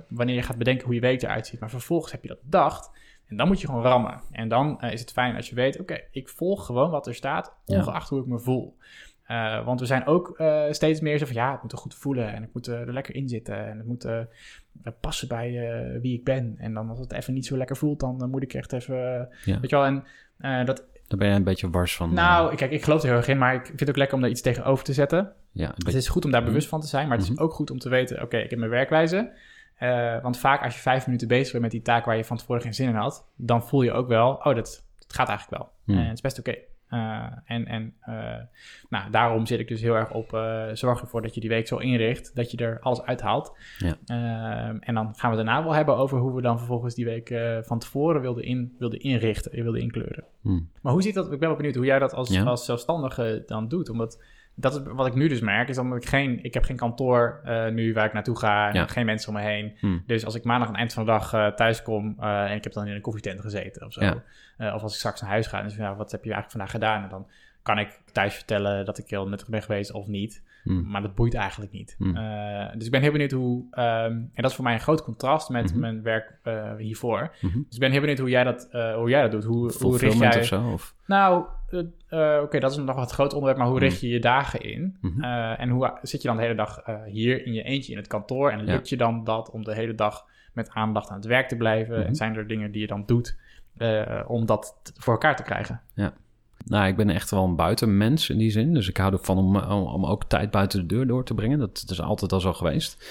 [SPEAKER 3] wanneer je gaat bedenken hoe je week eruit ziet. Maar vervolgens heb je dat bedacht en dan moet je gewoon rammen. En dan is het fijn als je weet, oké, ik volg gewoon wat er staat,
[SPEAKER 2] Ja.
[SPEAKER 3] ongeacht hoe ik me voel. Eh, want we zijn ook eh, steeds meer zo van, ja, het moet er goed voelen en ik moet eh, er lekker in zitten en het moet passen bij wie ik ben. En dan als het even niet zo lekker voelt, dan moet ik echt even,
[SPEAKER 2] Ja.
[SPEAKER 3] weet je wel, en dat,
[SPEAKER 2] Daar ben je een beetje wars van.
[SPEAKER 3] nou, kijk, ik geloof er heel erg in, maar ik vind het ook lekker om daar iets tegenover te zetten.
[SPEAKER 2] ja,
[SPEAKER 3] Het
[SPEAKER 2] beetje,
[SPEAKER 3] is goed om daar
[SPEAKER 2] Mhm.
[SPEAKER 3] bewust van te zijn, maar het is
[SPEAKER 2] Mhm.
[SPEAKER 3] ook goed om te weten, oké, ik heb mijn werkwijze. Want vaak als je vijf minuten bezig bent met die taak waar je van tevoren geen zin in had, dan voel je ook wel, oh, dat, dat gaat eigenlijk wel.
[SPEAKER 2] Hmm.
[SPEAKER 3] En het is best oké. Eh, en en eh, nou, daarom zit ik dus heel erg op, eh, zorg ervoor dat je die week zo inricht, dat je er alles uithaalt.
[SPEAKER 2] Ja.
[SPEAKER 3] Ehm, en dan gaan we daarna wel hebben over hoe we dan vervolgens die week van tevoren wilden, in, wilden inrichten, wilden inkleuren.
[SPEAKER 2] hmm.
[SPEAKER 3] Maar hoe ziet dat? Ik ben wel benieuwd hoe jij dat als,
[SPEAKER 2] Ja.
[SPEAKER 3] als zelfstandige dan doet. Omdat dat is wat ik nu dus merk, is omdat ik geen, ik heb geen kantoor eh, nu waar ik naartoe ga, en
[SPEAKER 2] Ja.
[SPEAKER 3] geen mensen om me heen.
[SPEAKER 2] Hmm.
[SPEAKER 3] Dus als ik maandag aan het eind van de dag eh, thuis kom eh, en ik heb dan in een koffietent gezeten of zo.
[SPEAKER 2] Ja.
[SPEAKER 3] of als ik straks naar huis ga en dus, ja, wat heb je eigenlijk vandaag gedaan? En dan kan ik thuis vertellen dat ik heel nuttig ben geweest of niet.
[SPEAKER 2] Hmm.
[SPEAKER 3] Maar dat boeit eigenlijk niet.
[SPEAKER 2] Hmm.
[SPEAKER 3] Eh, dus ik ben heel benieuwd hoe, ehm, en dat is voor mij een groot contrast met
[SPEAKER 2] Mhm.
[SPEAKER 3] mijn werk eh, hiervoor.
[SPEAKER 2] Mhm.
[SPEAKER 3] Dus ik ben heel benieuwd hoe jij dat, eh, hoe jij dat doet. Hoe, hoe richt jij...
[SPEAKER 2] of zo? Of?
[SPEAKER 3] Nou, oké, dat is nog wat groot onderwerp, maar hoe
[SPEAKER 2] Hmm.
[SPEAKER 3] richt je je dagen in?
[SPEAKER 2] Mhm.
[SPEAKER 3] En hoe zit je dan de hele dag hier in je eentje in het kantoor? En
[SPEAKER 2] Ja.
[SPEAKER 3] lukt je dan dat om de hele dag met aandacht aan het werk te blijven?
[SPEAKER 2] Mhm.
[SPEAKER 3] En zijn er dingen die je dan doet om dat voor elkaar te krijgen?
[SPEAKER 2] Nou, ik ben echt wel een buitenmens in die zin. Dus ik hou ervan om, om, ook tijd buiten de deur door te brengen. Dat, dat is altijd al zo geweest.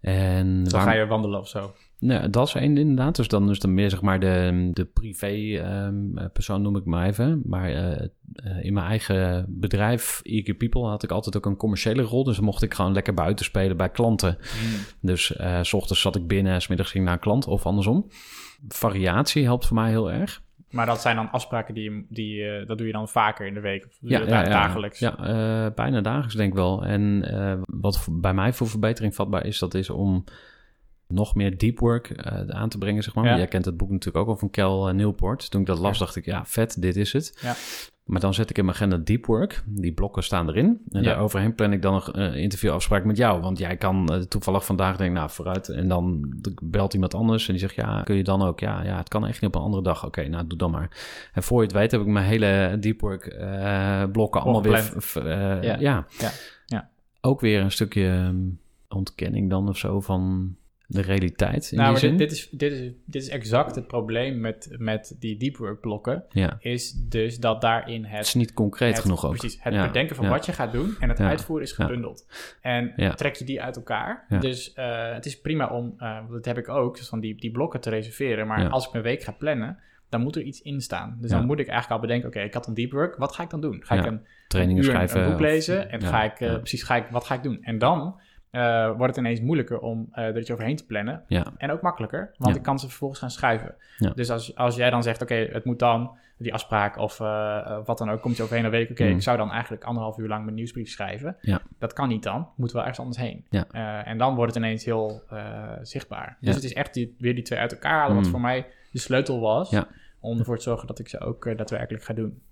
[SPEAKER 2] En
[SPEAKER 3] Dan
[SPEAKER 2] waarom-
[SPEAKER 3] ga je wandelen of zo.
[SPEAKER 2] Nee, dat is één inderdaad. Dus dan is dan meer zeg maar de, de privé ehm, eh, persoon noem ik maar even. Maar eh, eh, in mijn eigen bedrijf, Eager People, had ik altijd ook een commerciële rol. Dus dan mocht ik gewoon lekker buiten spelen bij klanten. Dus eh, s ochtends zat ik binnen, s middags ging ik naar een klant of andersom. Variatie helpt voor mij heel erg.
[SPEAKER 3] Maar dat zijn dan afspraken die, je- die eh, dat doe je dan vaker in de week? Of doe je dat dagelijks?
[SPEAKER 2] Ja, eh, bijna dagelijks denk ik wel. En eh, wat voor- bij mij voor verbetering vatbaar is, dat is om nog meer deep work eh, aan te brengen, zeg maar.
[SPEAKER 3] Ja.
[SPEAKER 2] Jij kent het boek natuurlijk ook al van Kel eh, Newport. Toen ik dat las,
[SPEAKER 3] Ja.
[SPEAKER 2] dacht ik, ja, vet, dit is het.
[SPEAKER 3] Ja.
[SPEAKER 2] Maar dan zet ik in mijn agenda deep work. Die blokken staan erin. En daar overheen plan ik dan een eh, interviewafspraak met jou. Want jij kan toevallig vandaag denken, nou, vooruit. En dan belt iemand anders en die zegt, ja, kun je dan ook? Ja, ja het kan echt niet op een andere dag. Oké, nou, doe dan maar. En voor je het weet heb ik mijn hele deep work blokken allemaal weer...
[SPEAKER 3] Ja.
[SPEAKER 2] Ja. Ook weer een stukje ehm, ontkenning dan of zo van de realiteit in
[SPEAKER 3] nou,
[SPEAKER 2] die
[SPEAKER 3] maar
[SPEAKER 2] zin.
[SPEAKER 3] dit, dit, is, dit, is, dit is exact het probleem met, met die deep work blokken.
[SPEAKER 2] ja.
[SPEAKER 3] Is dus dat daarin het
[SPEAKER 2] Het is niet concreet
[SPEAKER 3] het-
[SPEAKER 2] genoeg ook.
[SPEAKER 3] Precies, het
[SPEAKER 2] Ja,
[SPEAKER 3] bedenken van
[SPEAKER 2] ja.
[SPEAKER 3] wat je gaat doen en het uitvoeren is gebundeld. En trek je die uit elkaar. Dus eh, het is prima om, eh, dat heb ik ook, dus van die, die blokken te reserveren. Maar als ik mijn week ga plannen, dan moet er iets in staan. Dus dan moet ik eigenlijk al bedenken, oké, ik had een deep work, wat ga ik dan doen? Ga ik een, uur
[SPEAKER 2] schrijven.
[SPEAKER 3] een boek
[SPEAKER 2] of-
[SPEAKER 3] lezen en ga ik,
[SPEAKER 2] ja.
[SPEAKER 3] precies, ga ik, wat ga ik doen? En dan eh, wordt het ineens moeilijker om eh er iets overheen te plannen.
[SPEAKER 2] Ja,
[SPEAKER 3] En ook makkelijker, want
[SPEAKER 2] Ja.
[SPEAKER 3] ik kan ze vervolgens gaan schuiven.
[SPEAKER 2] Ja.
[SPEAKER 3] Dus als, als jij dan zegt, oké, het moet dan, die afspraak of eh, wat dan ook, komt je overheen, dan weet ik, oké,
[SPEAKER 2] Mm.
[SPEAKER 3] ik zou dan eigenlijk anderhalf uur lang mijn nieuwsbrief schrijven. Dat kan niet dan, moet wel ergens anders heen. En dan wordt het ineens heel zichtbaar. Dus het is echt die, weer die twee uit elkaar halen, wat
[SPEAKER 2] Mm.
[SPEAKER 3] voor mij de sleutel was, om ervoor te zorgen dat ik ze ook daadwerkelijk ga doen.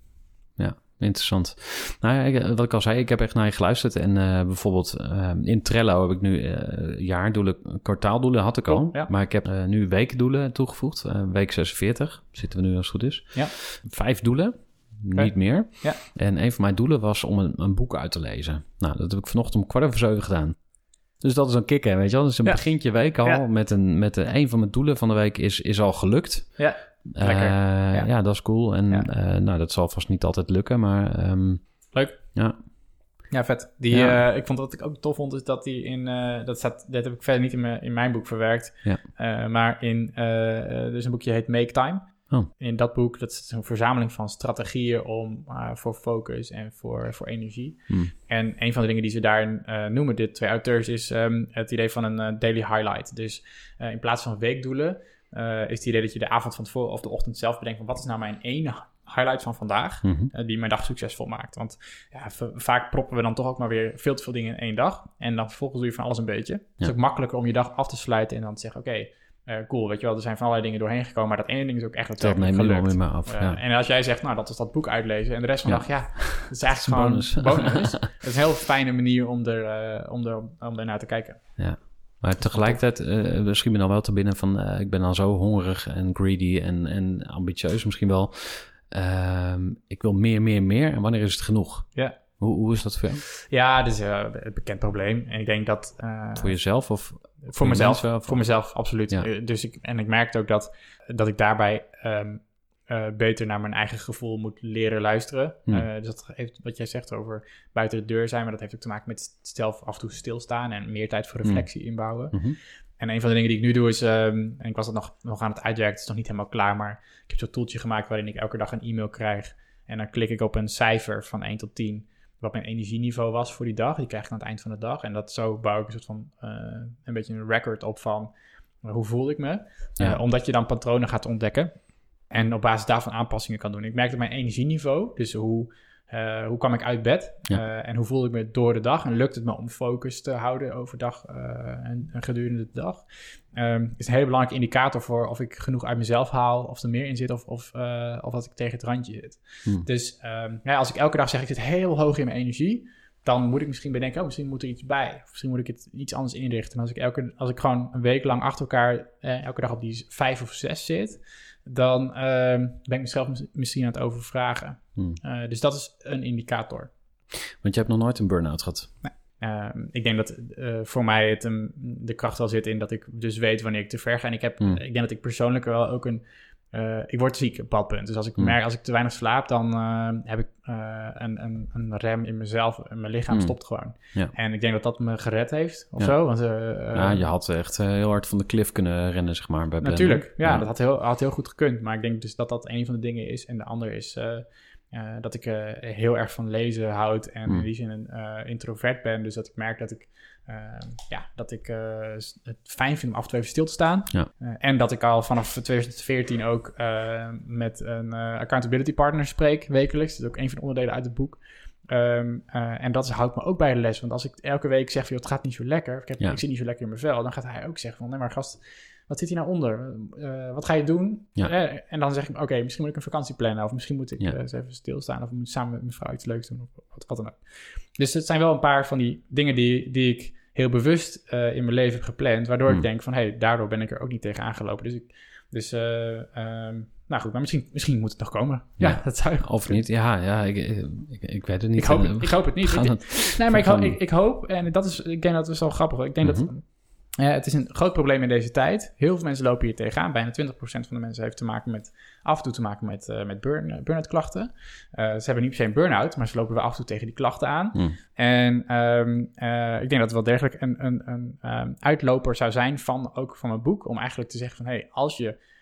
[SPEAKER 2] ja, interessant. Nou ik- wat ik al zei, ik heb echt naar je geluisterd. En eh, bijvoorbeeld eh, in Trello heb ik nu eh, jaardoelen, kwartaaldoelen had ik al.
[SPEAKER 3] Ja.
[SPEAKER 2] Maar ik heb eh, nu weekdoelen toegevoegd. Eh, week 46 zitten we nu als het goed is.
[SPEAKER 3] Ja.
[SPEAKER 2] Vijf doelen, niet meer.
[SPEAKER 3] Ja.
[SPEAKER 2] En een van mijn doelen was om een, een boek uit te lezen. Nou, dat heb ik vanochtend om kwart over zeven gedaan. Dus dat is een kick, weet je wel. Dat is een
[SPEAKER 3] Ja.
[SPEAKER 2] begintje week al. Met, een, met een, een van mijn doelen van de week is, is al gelukt.
[SPEAKER 3] Ja,
[SPEAKER 2] Eh,
[SPEAKER 3] Lekker.
[SPEAKER 2] ja.
[SPEAKER 3] Ja.
[SPEAKER 2] dat is cool. En
[SPEAKER 3] Ja.
[SPEAKER 2] eh, nou, dat zal vast niet altijd lukken, maar ehm,
[SPEAKER 3] leuk.
[SPEAKER 2] ja.
[SPEAKER 3] Ja, vet. Die,
[SPEAKER 2] Ja.
[SPEAKER 3] eh, ik vond wat ik ook tof vond, is dat die in, eh, dat staat, dat heb ik verder niet in mijn, in mijn boek verwerkt,
[SPEAKER 2] Ja.
[SPEAKER 3] Eh, maar in, eh, eh, er is een boekje heet Make Time.
[SPEAKER 2] Oh.
[SPEAKER 3] In dat boek, dat is een verzameling van strategieën om, eh, voor focus en voor, voor energie.
[SPEAKER 2] Hmm.
[SPEAKER 3] En een van de dingen die ze daarin eh, noemen, dit twee auteurs, is ehm, het idee van een daily highlight. Dus eh, in plaats van weekdoelen, eh, is het idee dat je de avond van tevoren of de ochtend zelf bedenkt van wat is nou mijn ene highlight van vandaag
[SPEAKER 2] Mhm.
[SPEAKER 3] eh, die mijn dag succesvol maakt. Want ja, vaak proppen we dan toch ook maar weer veel te veel dingen in één dag. En dan vervolgens doe je van alles een beetje. Het is
[SPEAKER 2] Ja.
[SPEAKER 3] ook makkelijker om je dag af te sluiten en dan te zeggen, oké, eh, cool, weet je wel, er zijn van allerlei dingen doorheen gekomen, maar dat ene ding is ook echt
[SPEAKER 2] Dat
[SPEAKER 3] daadwerkelijk
[SPEAKER 2] neem je
[SPEAKER 3] gelukt.
[SPEAKER 2] wel weer maar af. Ja.
[SPEAKER 3] En als jij zegt, nou, dat is dat boek uitlezen en de rest van de
[SPEAKER 2] Ja.
[SPEAKER 3] dag, ja, dat is eigenlijk gewoon
[SPEAKER 2] Bonus.
[SPEAKER 3] bonus. Het is een heel fijne manier om er, om er, om er naar te kijken.
[SPEAKER 2] Maar tegelijkertijd eh misschien me dan wel te binnen van... eh, ik ben dan zo hongerig en greedy en, en ambitieus misschien wel. Ehm, ik wil meer, meer, meer. En wanneer is het genoeg?
[SPEAKER 3] Ja.
[SPEAKER 2] Hoe, hoe is dat voor jou?
[SPEAKER 3] Ja, dat is eh, een bekend probleem. En ik denk dat...
[SPEAKER 2] Voor jezelf of...
[SPEAKER 3] Voor mezelf, voor mezelf, absoluut.
[SPEAKER 2] Ja.
[SPEAKER 3] Dus ik, en ik merkte ook dat, dat ik daarbij ehm, eh, beter naar mijn eigen gevoel moet leren luisteren.
[SPEAKER 2] Hmm.
[SPEAKER 3] Eh, dus dat heeft wat jij zegt over buiten de deur zijn, maar dat heeft ook te maken met zelf af en toe stilstaan en meer tijd voor reflectie inbouwen.
[SPEAKER 2] Mhm.
[SPEAKER 3] En een van de dingen die ik nu doe is, ehm, en ik was het nog, nog aan het uitwerken, het is nog niet helemaal klaar, maar ik heb zo'n toeltje gemaakt waarin ik elke dag een e-mail krijg. En dan klik ik op een cijfer van 1 tot 10, wat mijn energieniveau was voor die dag. Die krijg ik aan het eind van de dag. En dat zo bouw ik een soort van, eh, een beetje een record op van hoe voel ik me.
[SPEAKER 2] Ja.
[SPEAKER 3] Omdat je dan patronen gaat ontdekken en op basis daarvan aanpassingen kan doen. Ik merk dat mijn energieniveau, dus hoe, eh, hoe kwam ik uit bed
[SPEAKER 2] Ja.
[SPEAKER 3] eh, en hoe voel ik me door de dag en lukt het me om focus te houden overdag eh en, en gedurende de dag, Ehm, is een hele belangrijke indicator voor of ik genoeg uit mezelf haal, of er meer in zit of, of, of dat ik tegen het randje zit.
[SPEAKER 2] Hmm.
[SPEAKER 3] Dus ehm, ja, als ik elke dag zeg ik zit heel hoog in mijn energie, dan moet ik misschien bedenken, oh, misschien moet er iets bij. Of misschien moet ik het iets anders inrichten. En als ik, elke, als ik gewoon een week lang achter elkaar eh, elke dag op die vijf of zes zit, dan ehm, ben ik mezelf mis- misschien aan het overvragen.
[SPEAKER 2] Hmm.
[SPEAKER 3] Eh, dus dat is een indicator.
[SPEAKER 2] Want je hebt nog nooit een burn-out gehad.
[SPEAKER 3] Ehm, ik denk dat eh, voor mij het, de kracht wel zit in dat ik dus weet wanneer ik te ver ga. En ik, heb,
[SPEAKER 2] Hmm.
[SPEAKER 3] ik denk dat ik persoonlijk wel ook een, eh, ik word ziek op een bepaald punt. Dus als ik
[SPEAKER 2] Hmm.
[SPEAKER 3] merk, als ik te weinig slaap, dan eh, heb ik eh, een, een, een rem in mezelf. En mijn lichaam
[SPEAKER 2] Hmm.
[SPEAKER 3] stopt gewoon.
[SPEAKER 2] Ja.
[SPEAKER 3] En ik denk dat dat me gered heeft, of
[SPEAKER 2] Ja.
[SPEAKER 3] zo. Want,
[SPEAKER 2] ja, je had echt heel hard van de cliff kunnen rennen, zeg maar, bij.
[SPEAKER 3] Natuurlijk, ja, dat had heel, had heel goed gekund. Maar ik denk dus dat dat een van de dingen is. En de ander is dat ik heel erg van lezen houd. En
[SPEAKER 2] Hmm.
[SPEAKER 3] in die zin een introvert ben. Dus dat ik merk dat ik, ja, dat ik eh, het fijn vind om af en toe even stil te staan.
[SPEAKER 2] Ja.
[SPEAKER 3] Eh, en dat ik al vanaf 2014 ook eh, met een accountability partner spreek, wekelijks. Dat is ook een van de onderdelen uit het boek. Ehm, eh, en dat houdt me ook bij de les. Want als ik elke week zeg, van, joh, het gaat niet zo lekker. Ik, heb,
[SPEAKER 2] Ja.
[SPEAKER 3] ik zit niet zo lekker in mijn vel. Dan gaat hij ook zeggen van, nee maar gast, wat zit hier nou onder? Wat ga je doen?
[SPEAKER 2] Ja.
[SPEAKER 3] En dan zeg ik, oké, misschien moet ik een vakantie plannen. Of misschien moet ik
[SPEAKER 2] Ja.
[SPEAKER 3] eens even stilstaan. Of moet samen met mijn vrouw iets leuks doen. Of wat, wat dan ook. Dus het zijn wel een paar van die dingen die, die ik heel bewust eh, in mijn leven heb gepland. Waardoor
[SPEAKER 2] Hmm.
[SPEAKER 3] ik denk van, hé, hey, daardoor ben ik er ook niet tegen aangelopen. Dus, ik, dus eh, ehm, nou goed, maar misschien, misschien moet het nog komen. Ja,
[SPEAKER 2] Ja.
[SPEAKER 3] dat zou
[SPEAKER 2] Of niet, ja, ja ik, ik, ik weet het niet.
[SPEAKER 3] ik hoop,
[SPEAKER 2] eh,
[SPEAKER 3] ik hoop het niet. Ik-
[SPEAKER 2] het-
[SPEAKER 3] Nee, maar ik, hoop, ik, ik hoop, en dat is, ik denk dat is wel grappig. Ik denk
[SPEAKER 2] Mhm.
[SPEAKER 3] dat eh, het is een groot probleem in deze tijd. Heel veel mensen lopen hier tegenaan. Bijna 20% van de mensen heeft te maken met, af en toe te maken met, eh, met burn, eh, burn-out klachten. Eh, ze hebben niet per se een burn-out, maar ze lopen wel af en toe tegen die klachten aan.
[SPEAKER 2] Hm.
[SPEAKER 3] En ehm, eh, ik denk dat het wel degelijk een, een, een ehm, uitloper zou zijn van ook van mijn boek. Om eigenlijk te zeggen van, hey, als je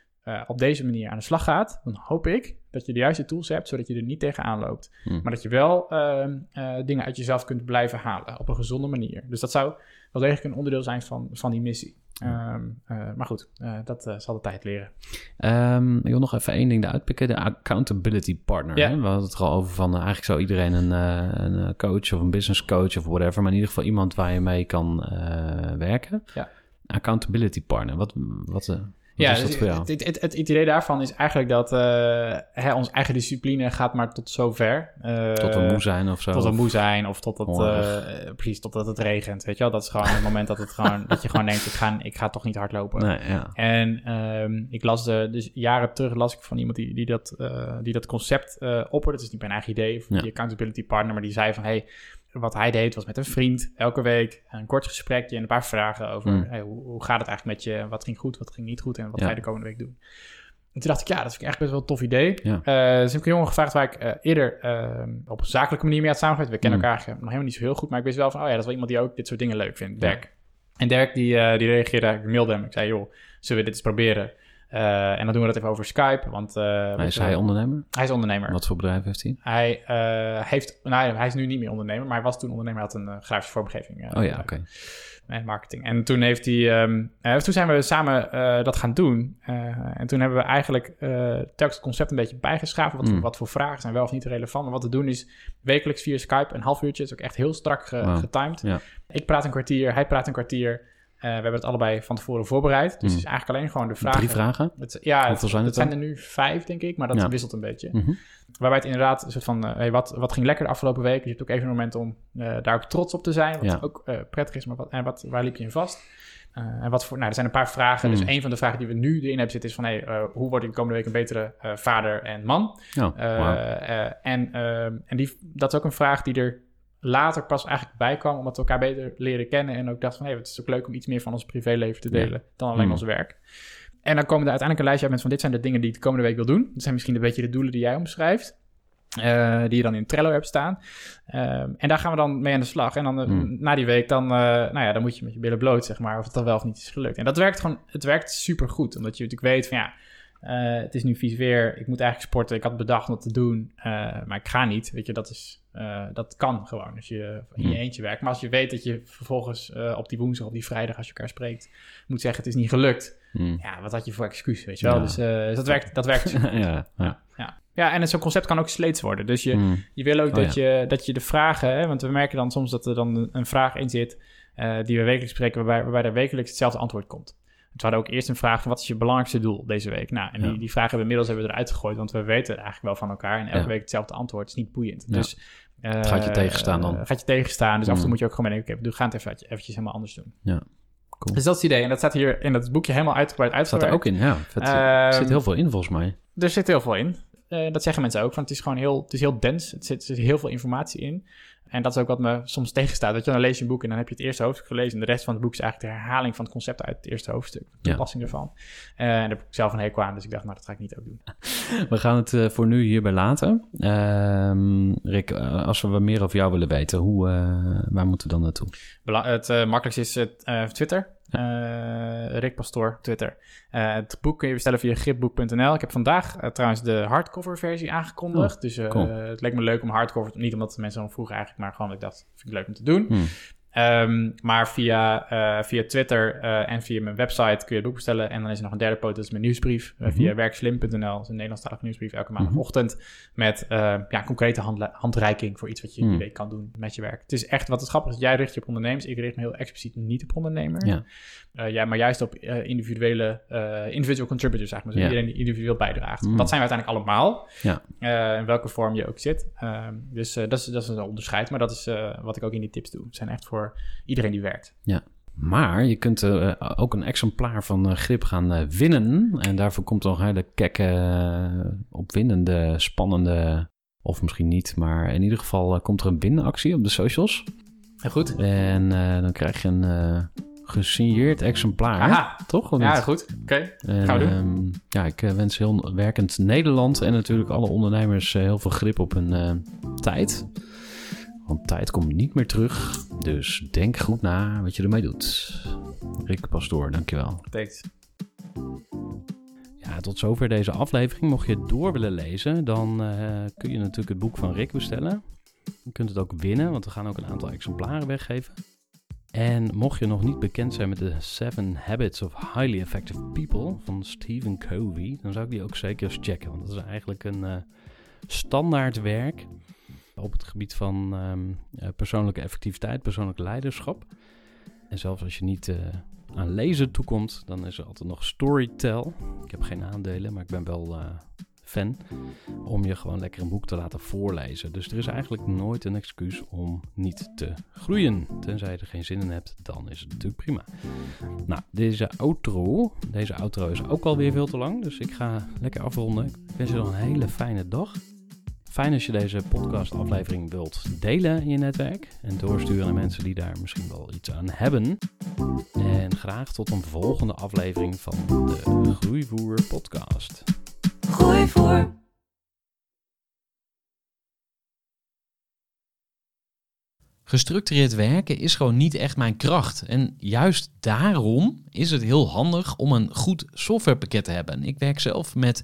[SPEAKER 3] op deze manier aan de slag gaat, dan hoop ik dat je de juiste tools hebt, zodat je er niet tegenaan loopt.
[SPEAKER 2] Hm.
[SPEAKER 3] Maar dat je wel ehm, eh, dingen uit jezelf kunt blijven halen op een gezonde manier. Dus dat zou wel degelijk een onderdeel zijn van, van die missie. Ehm, eh, maar goed, eh, dat eh, zal de tijd leren.
[SPEAKER 2] Ehm, ik wil nog even één ding eruit pikken. De accountability partner.
[SPEAKER 3] Ja.
[SPEAKER 2] Hè? We hadden het er al over van... eigenlijk zou iedereen een, een coach of een business coach of whatever... maar in ieder geval iemand waar je mee kan werken.
[SPEAKER 3] Ja.
[SPEAKER 2] Accountability partner. Wat, wat, wat
[SPEAKER 3] ja, dus het, het, het, het idee daarvan is eigenlijk dat eh, hè, onze eigen discipline gaat maar tot zover. Eh,
[SPEAKER 2] Tot we moe zijn of zo?
[SPEAKER 3] Tot we
[SPEAKER 2] Of-
[SPEAKER 3] moe zijn of totdat,
[SPEAKER 2] hongerig.
[SPEAKER 3] eh precies, totdat het regent. Weet je wel, dat is gewoon het moment dat, het gewoon, dat je gewoon denkt, ik ga, ik ga toch niet hardlopen.
[SPEAKER 2] Nee, ja.
[SPEAKER 3] En ehm, ik las de, dus jaren terug las ik van iemand die, die, dat, die dat concept opperde. Het is niet mijn eigen idee, of
[SPEAKER 2] Ja.
[SPEAKER 3] die accountability partner, maar die zei van, hey, wat hij deed was met een vriend elke week een kort gesprekje en een paar vragen over
[SPEAKER 2] Mm.
[SPEAKER 3] hey, hoe, hoe gaat het eigenlijk met je, wat ging goed, wat ging niet goed en wat
[SPEAKER 2] Ja.
[SPEAKER 3] ga je de komende week doen. En toen dacht ik, ja, dat vind ik echt best wel een tof idee.
[SPEAKER 2] Ja.
[SPEAKER 3] Eh, dus heb ik een jongen gevraagd waar ik eh, eerder eh, op een zakelijke manier mee had samengewerkt. We kennen
[SPEAKER 2] Mm.
[SPEAKER 3] elkaar nog helemaal niet zo heel goed, maar ik wist wel van, oh ja, dat is wel iemand die ook dit soort dingen leuk vindt. Dirk. En Dirk die, die reageerde ik mailde hem. Ik zei, joh, zullen we dit eens proberen? Eh, en dan doen we dat even over Skype, want... eh, weet
[SPEAKER 2] is hij ondernemer?
[SPEAKER 3] hij is ondernemer.
[SPEAKER 2] Wat voor bedrijf heeft hij?
[SPEAKER 3] Hij, eh, heeft, nou, hij is nu niet meer ondernemer, maar hij was toen ondernemer. Hij had een grafische vormgeving
[SPEAKER 2] Oh ja, oké.
[SPEAKER 3] en marketing. En toen heeft hij, ehm, eh, toen zijn we samen dat gaan doen. En toen hebben we eigenlijk telkens het concept een beetje bijgeschaven. Wat, voor,
[SPEAKER 2] Mm.
[SPEAKER 3] wat voor vragen zijn wel of niet relevant. Maar wat we doen is wekelijks via Skype een half uurtje. is ook echt heel strak ge- getimed.
[SPEAKER 2] Ja.
[SPEAKER 3] Ik praat een kwartier, hij praat een kwartier. Eh, we hebben het allebei van tevoren voorbereid. Dus
[SPEAKER 2] Mm.
[SPEAKER 3] het is eigenlijk alleen gewoon de vragen.
[SPEAKER 2] Drie vragen?
[SPEAKER 3] Het, ja, het,
[SPEAKER 2] zijn
[SPEAKER 3] het
[SPEAKER 2] het
[SPEAKER 3] zijn er nu vijf, denk ik. Maar dat
[SPEAKER 2] Ja.
[SPEAKER 3] wisselt een beetje.
[SPEAKER 2] Mhm.
[SPEAKER 3] Waarbij het inderdaad een soort van, eh, hey, wat, wat ging lekker de afgelopen week? Dus je hebt ook even een moment om eh, daar ook trots op te zijn. Wat
[SPEAKER 2] Ja.
[SPEAKER 3] ook prettig is, maar wat, en wat, waar liep je in vast? En wat voor, nou, er zijn een paar vragen.
[SPEAKER 2] Mm.
[SPEAKER 3] Dus een van de vragen die we nu erin hebben zitten is van, hey, hoe word ik de komende week een betere vader en man?
[SPEAKER 2] Oh,
[SPEAKER 3] en ehm, en die, dat is ook een vraag die er later pas eigenlijk bij kwam, omdat we elkaar beter leren kennen en ook dacht van, hey, het is ook leuk om iets meer van ons privéleven te delen dan alleen
[SPEAKER 2] Mm.
[SPEAKER 3] ons werk. En dan komen er uiteindelijk een lijstje uit met van dit zijn de dingen die ik de komende week wil doen. Dat zijn misschien een beetje de doelen die jij omschrijft. eh, die je dan in Trello hebt staan. Ehm, en daar gaan we dan mee aan de slag. En dan eh,
[SPEAKER 2] Mm.
[SPEAKER 3] na die week, dan, eh, nou ja, dan moet je met je billen bloot, zeg maar, of het dan wel of niet is gelukt. En dat werkt gewoon, het werkt super goed. Omdat je natuurlijk weet van ja, eh, het is nu vies weer. Ik moet eigenlijk sporten. Ik had bedacht om dat te doen, eh, maar ik ga niet. Weet je, dat, is, eh, dat kan gewoon als je in je
[SPEAKER 2] Hmm.
[SPEAKER 3] eentje werkt. Maar als je weet dat je vervolgens op die woensdag, op die vrijdag, als je elkaar spreekt, moet zeggen: het is niet gelukt.
[SPEAKER 2] Hm.
[SPEAKER 3] Ja, wat had je voor excuus, weet je wel?
[SPEAKER 2] Ja.
[SPEAKER 3] Dus, dus dat werkt, dat werkt
[SPEAKER 2] ja, ja.
[SPEAKER 3] ja. ja, en zo'n concept kan ook sleets worden. Dus je,
[SPEAKER 2] Hm.
[SPEAKER 3] je wil ook
[SPEAKER 2] Oh,
[SPEAKER 3] dat, je, dat je de vragen, hè, want we merken dan soms dat er dan een vraag in zit die we wekelijks spreken, waarbij, waarbij er wekelijks hetzelfde antwoord komt. We hadden ook eerst een vraag van wat is je belangrijkste doel deze week? Nou, en
[SPEAKER 2] Ja.
[SPEAKER 3] die, die vragen hebben we inmiddels hebben we eruit gegooid, want we weten eigenlijk wel van elkaar en elke
[SPEAKER 2] Ja.
[SPEAKER 3] week hetzelfde antwoord is niet boeiend.
[SPEAKER 2] Ja.
[SPEAKER 3] Dus eh,
[SPEAKER 2] Het gaat je tegenstaan dan.
[SPEAKER 3] eh, gaat je tegenstaan, dus af en toe
[SPEAKER 2] Mm.
[SPEAKER 3] moet je ook gewoon denken, oké, we gaan het even, eventjes helemaal anders doen.
[SPEAKER 2] Cool.
[SPEAKER 3] Dus dat is het idee en dat staat hier in dat boekje helemaal uitgebreid
[SPEAKER 2] Staat er ook in, ja. Vet.
[SPEAKER 3] Ehm,
[SPEAKER 2] er zit heel veel in volgens mij.
[SPEAKER 3] Er zit heel veel in. Eh, dat zeggen mensen ook, want het is gewoon heel, het is heel dens. Het zit, er zit heel veel informatie in. En dat is ook wat me soms tegenstaat. Dat je dan lees je een boek en dan heb je het eerste hoofdstuk gelezen. En de rest van het boek is eigenlijk de herhaling van het concept uit het eerste hoofdstuk. De toepassing ervan. Eh, en daar heb ik zelf een hekel aan. Dus ik dacht, nou, dat ga ik niet ook doen.
[SPEAKER 2] We gaan het eh, voor nu hierbij laten. Ehm, Rick, eh, als we wat meer over jou willen weten, hoe, waar moeten we dan naartoe?
[SPEAKER 3] Bela- het makkelijkste is het, Twitter. Eh, Rick Pastoor, Twitter. Eh, het boek kun je bestellen via gripboek.nl. Ik heb vandaag eh, trouwens de hardcover versie aangekondigd.
[SPEAKER 2] Oh,
[SPEAKER 3] dus
[SPEAKER 2] cool.
[SPEAKER 3] het leek me leuk om hardcover... Niet omdat de mensen dan vroegen eigenlijk, maar gewoon dat ik dacht, vind ik leuk om te doen.
[SPEAKER 2] Hmm.
[SPEAKER 3] Ehm, maar via, eh, via Twitter eh, en via mijn website kun je het boek bestellen. En dan is er nog een derde poot, dat is mijn nieuwsbrief. eh,
[SPEAKER 2] Mhm.
[SPEAKER 3] Via werkslim.nl, dat is een Nederlandstalige nieuwsbrief, elke maandagochtend. Met ja, concrete handreiking voor iets wat je in die
[SPEAKER 2] Mhm.
[SPEAKER 3] week kan doen met je werk. Het is echt, wat het grappig is, jij richt je op ondernemers. Ik richt me heel expliciet niet op ondernemers.
[SPEAKER 2] Ja.
[SPEAKER 3] Ja, maar juist op individuele, individual contributors, zeg maar. Dus
[SPEAKER 2] Ja.
[SPEAKER 3] iedereen die individueel bijdraagt.
[SPEAKER 2] Mhm.
[SPEAKER 3] Dat zijn we uiteindelijk allemaal.
[SPEAKER 2] Ja.
[SPEAKER 3] In welke vorm je ook zit. Ehm, dus dat, is, dat is een onderscheid. Maar dat is wat ik ook in die tips doe. Het zijn echt voor iedereen die werkt.
[SPEAKER 2] Maar je kunt eh, ook een exemplaar van eh, Grip gaan eh, winnen. En daarvoor komt nog een hele kekke, opwindende, spannende... Of misschien niet, maar in ieder geval komt er een winactie op de socials.
[SPEAKER 3] Heel goed.
[SPEAKER 2] En dan krijg je een gesigneerd exemplaar.
[SPEAKER 3] Aha.
[SPEAKER 2] Toch?
[SPEAKER 3] Ja, goed. Oké.
[SPEAKER 2] En,
[SPEAKER 3] Gaan we doen.
[SPEAKER 2] ehm, ja, ik wens heel werkend Nederland en natuurlijk alle ondernemers heel veel grip op hun tijd. Want tijd komt niet meer terug. Dus denk goed na wat je ermee doet. Rick Pastoor, dankjewel.
[SPEAKER 3] Thanks.
[SPEAKER 2] Ja, tot zover deze aflevering. Mocht je het door willen lezen, dan eh, kun je natuurlijk het boek van Rick bestellen. Je kunt het ook winnen, want we gaan ook een aantal exemplaren weggeven. En mocht je nog niet bekend zijn met de Seven Habits of Highly Effective People van Stephen Covey, dan zou ik die ook zeker eens checken. Want dat is eigenlijk een eh, standaard werk op het gebied van ehm, eh, persoonlijke effectiviteit, persoonlijk leiderschap. En zelfs als je niet eh, aan lezen toekomt, dan is er altijd nog Storytel. Ik heb geen aandelen, maar ik ben wel eh, fan om je gewoon lekker een boek te laten voorlezen. Dus er is eigenlijk nooit een excuus om niet te groeien. Tenzij je er geen zin in hebt, dan is het natuurlijk prima. Nou, deze outro, deze outro is ook alweer veel te lang, dus ik ga lekker afronden. Ik wens je nog een hele fijne dag. Fijn als je deze podcastaflevering wilt delen in je netwerk en doorsturen naar mensen die daar misschien wel iets aan hebben. En graag tot een volgende aflevering van de Groeivoer podcast.
[SPEAKER 1] Gooi voor.
[SPEAKER 4] Gestructureerd werken is gewoon niet echt mijn kracht. En juist daarom is het heel handig om een goed softwarepakket te hebben. Ik werk zelf met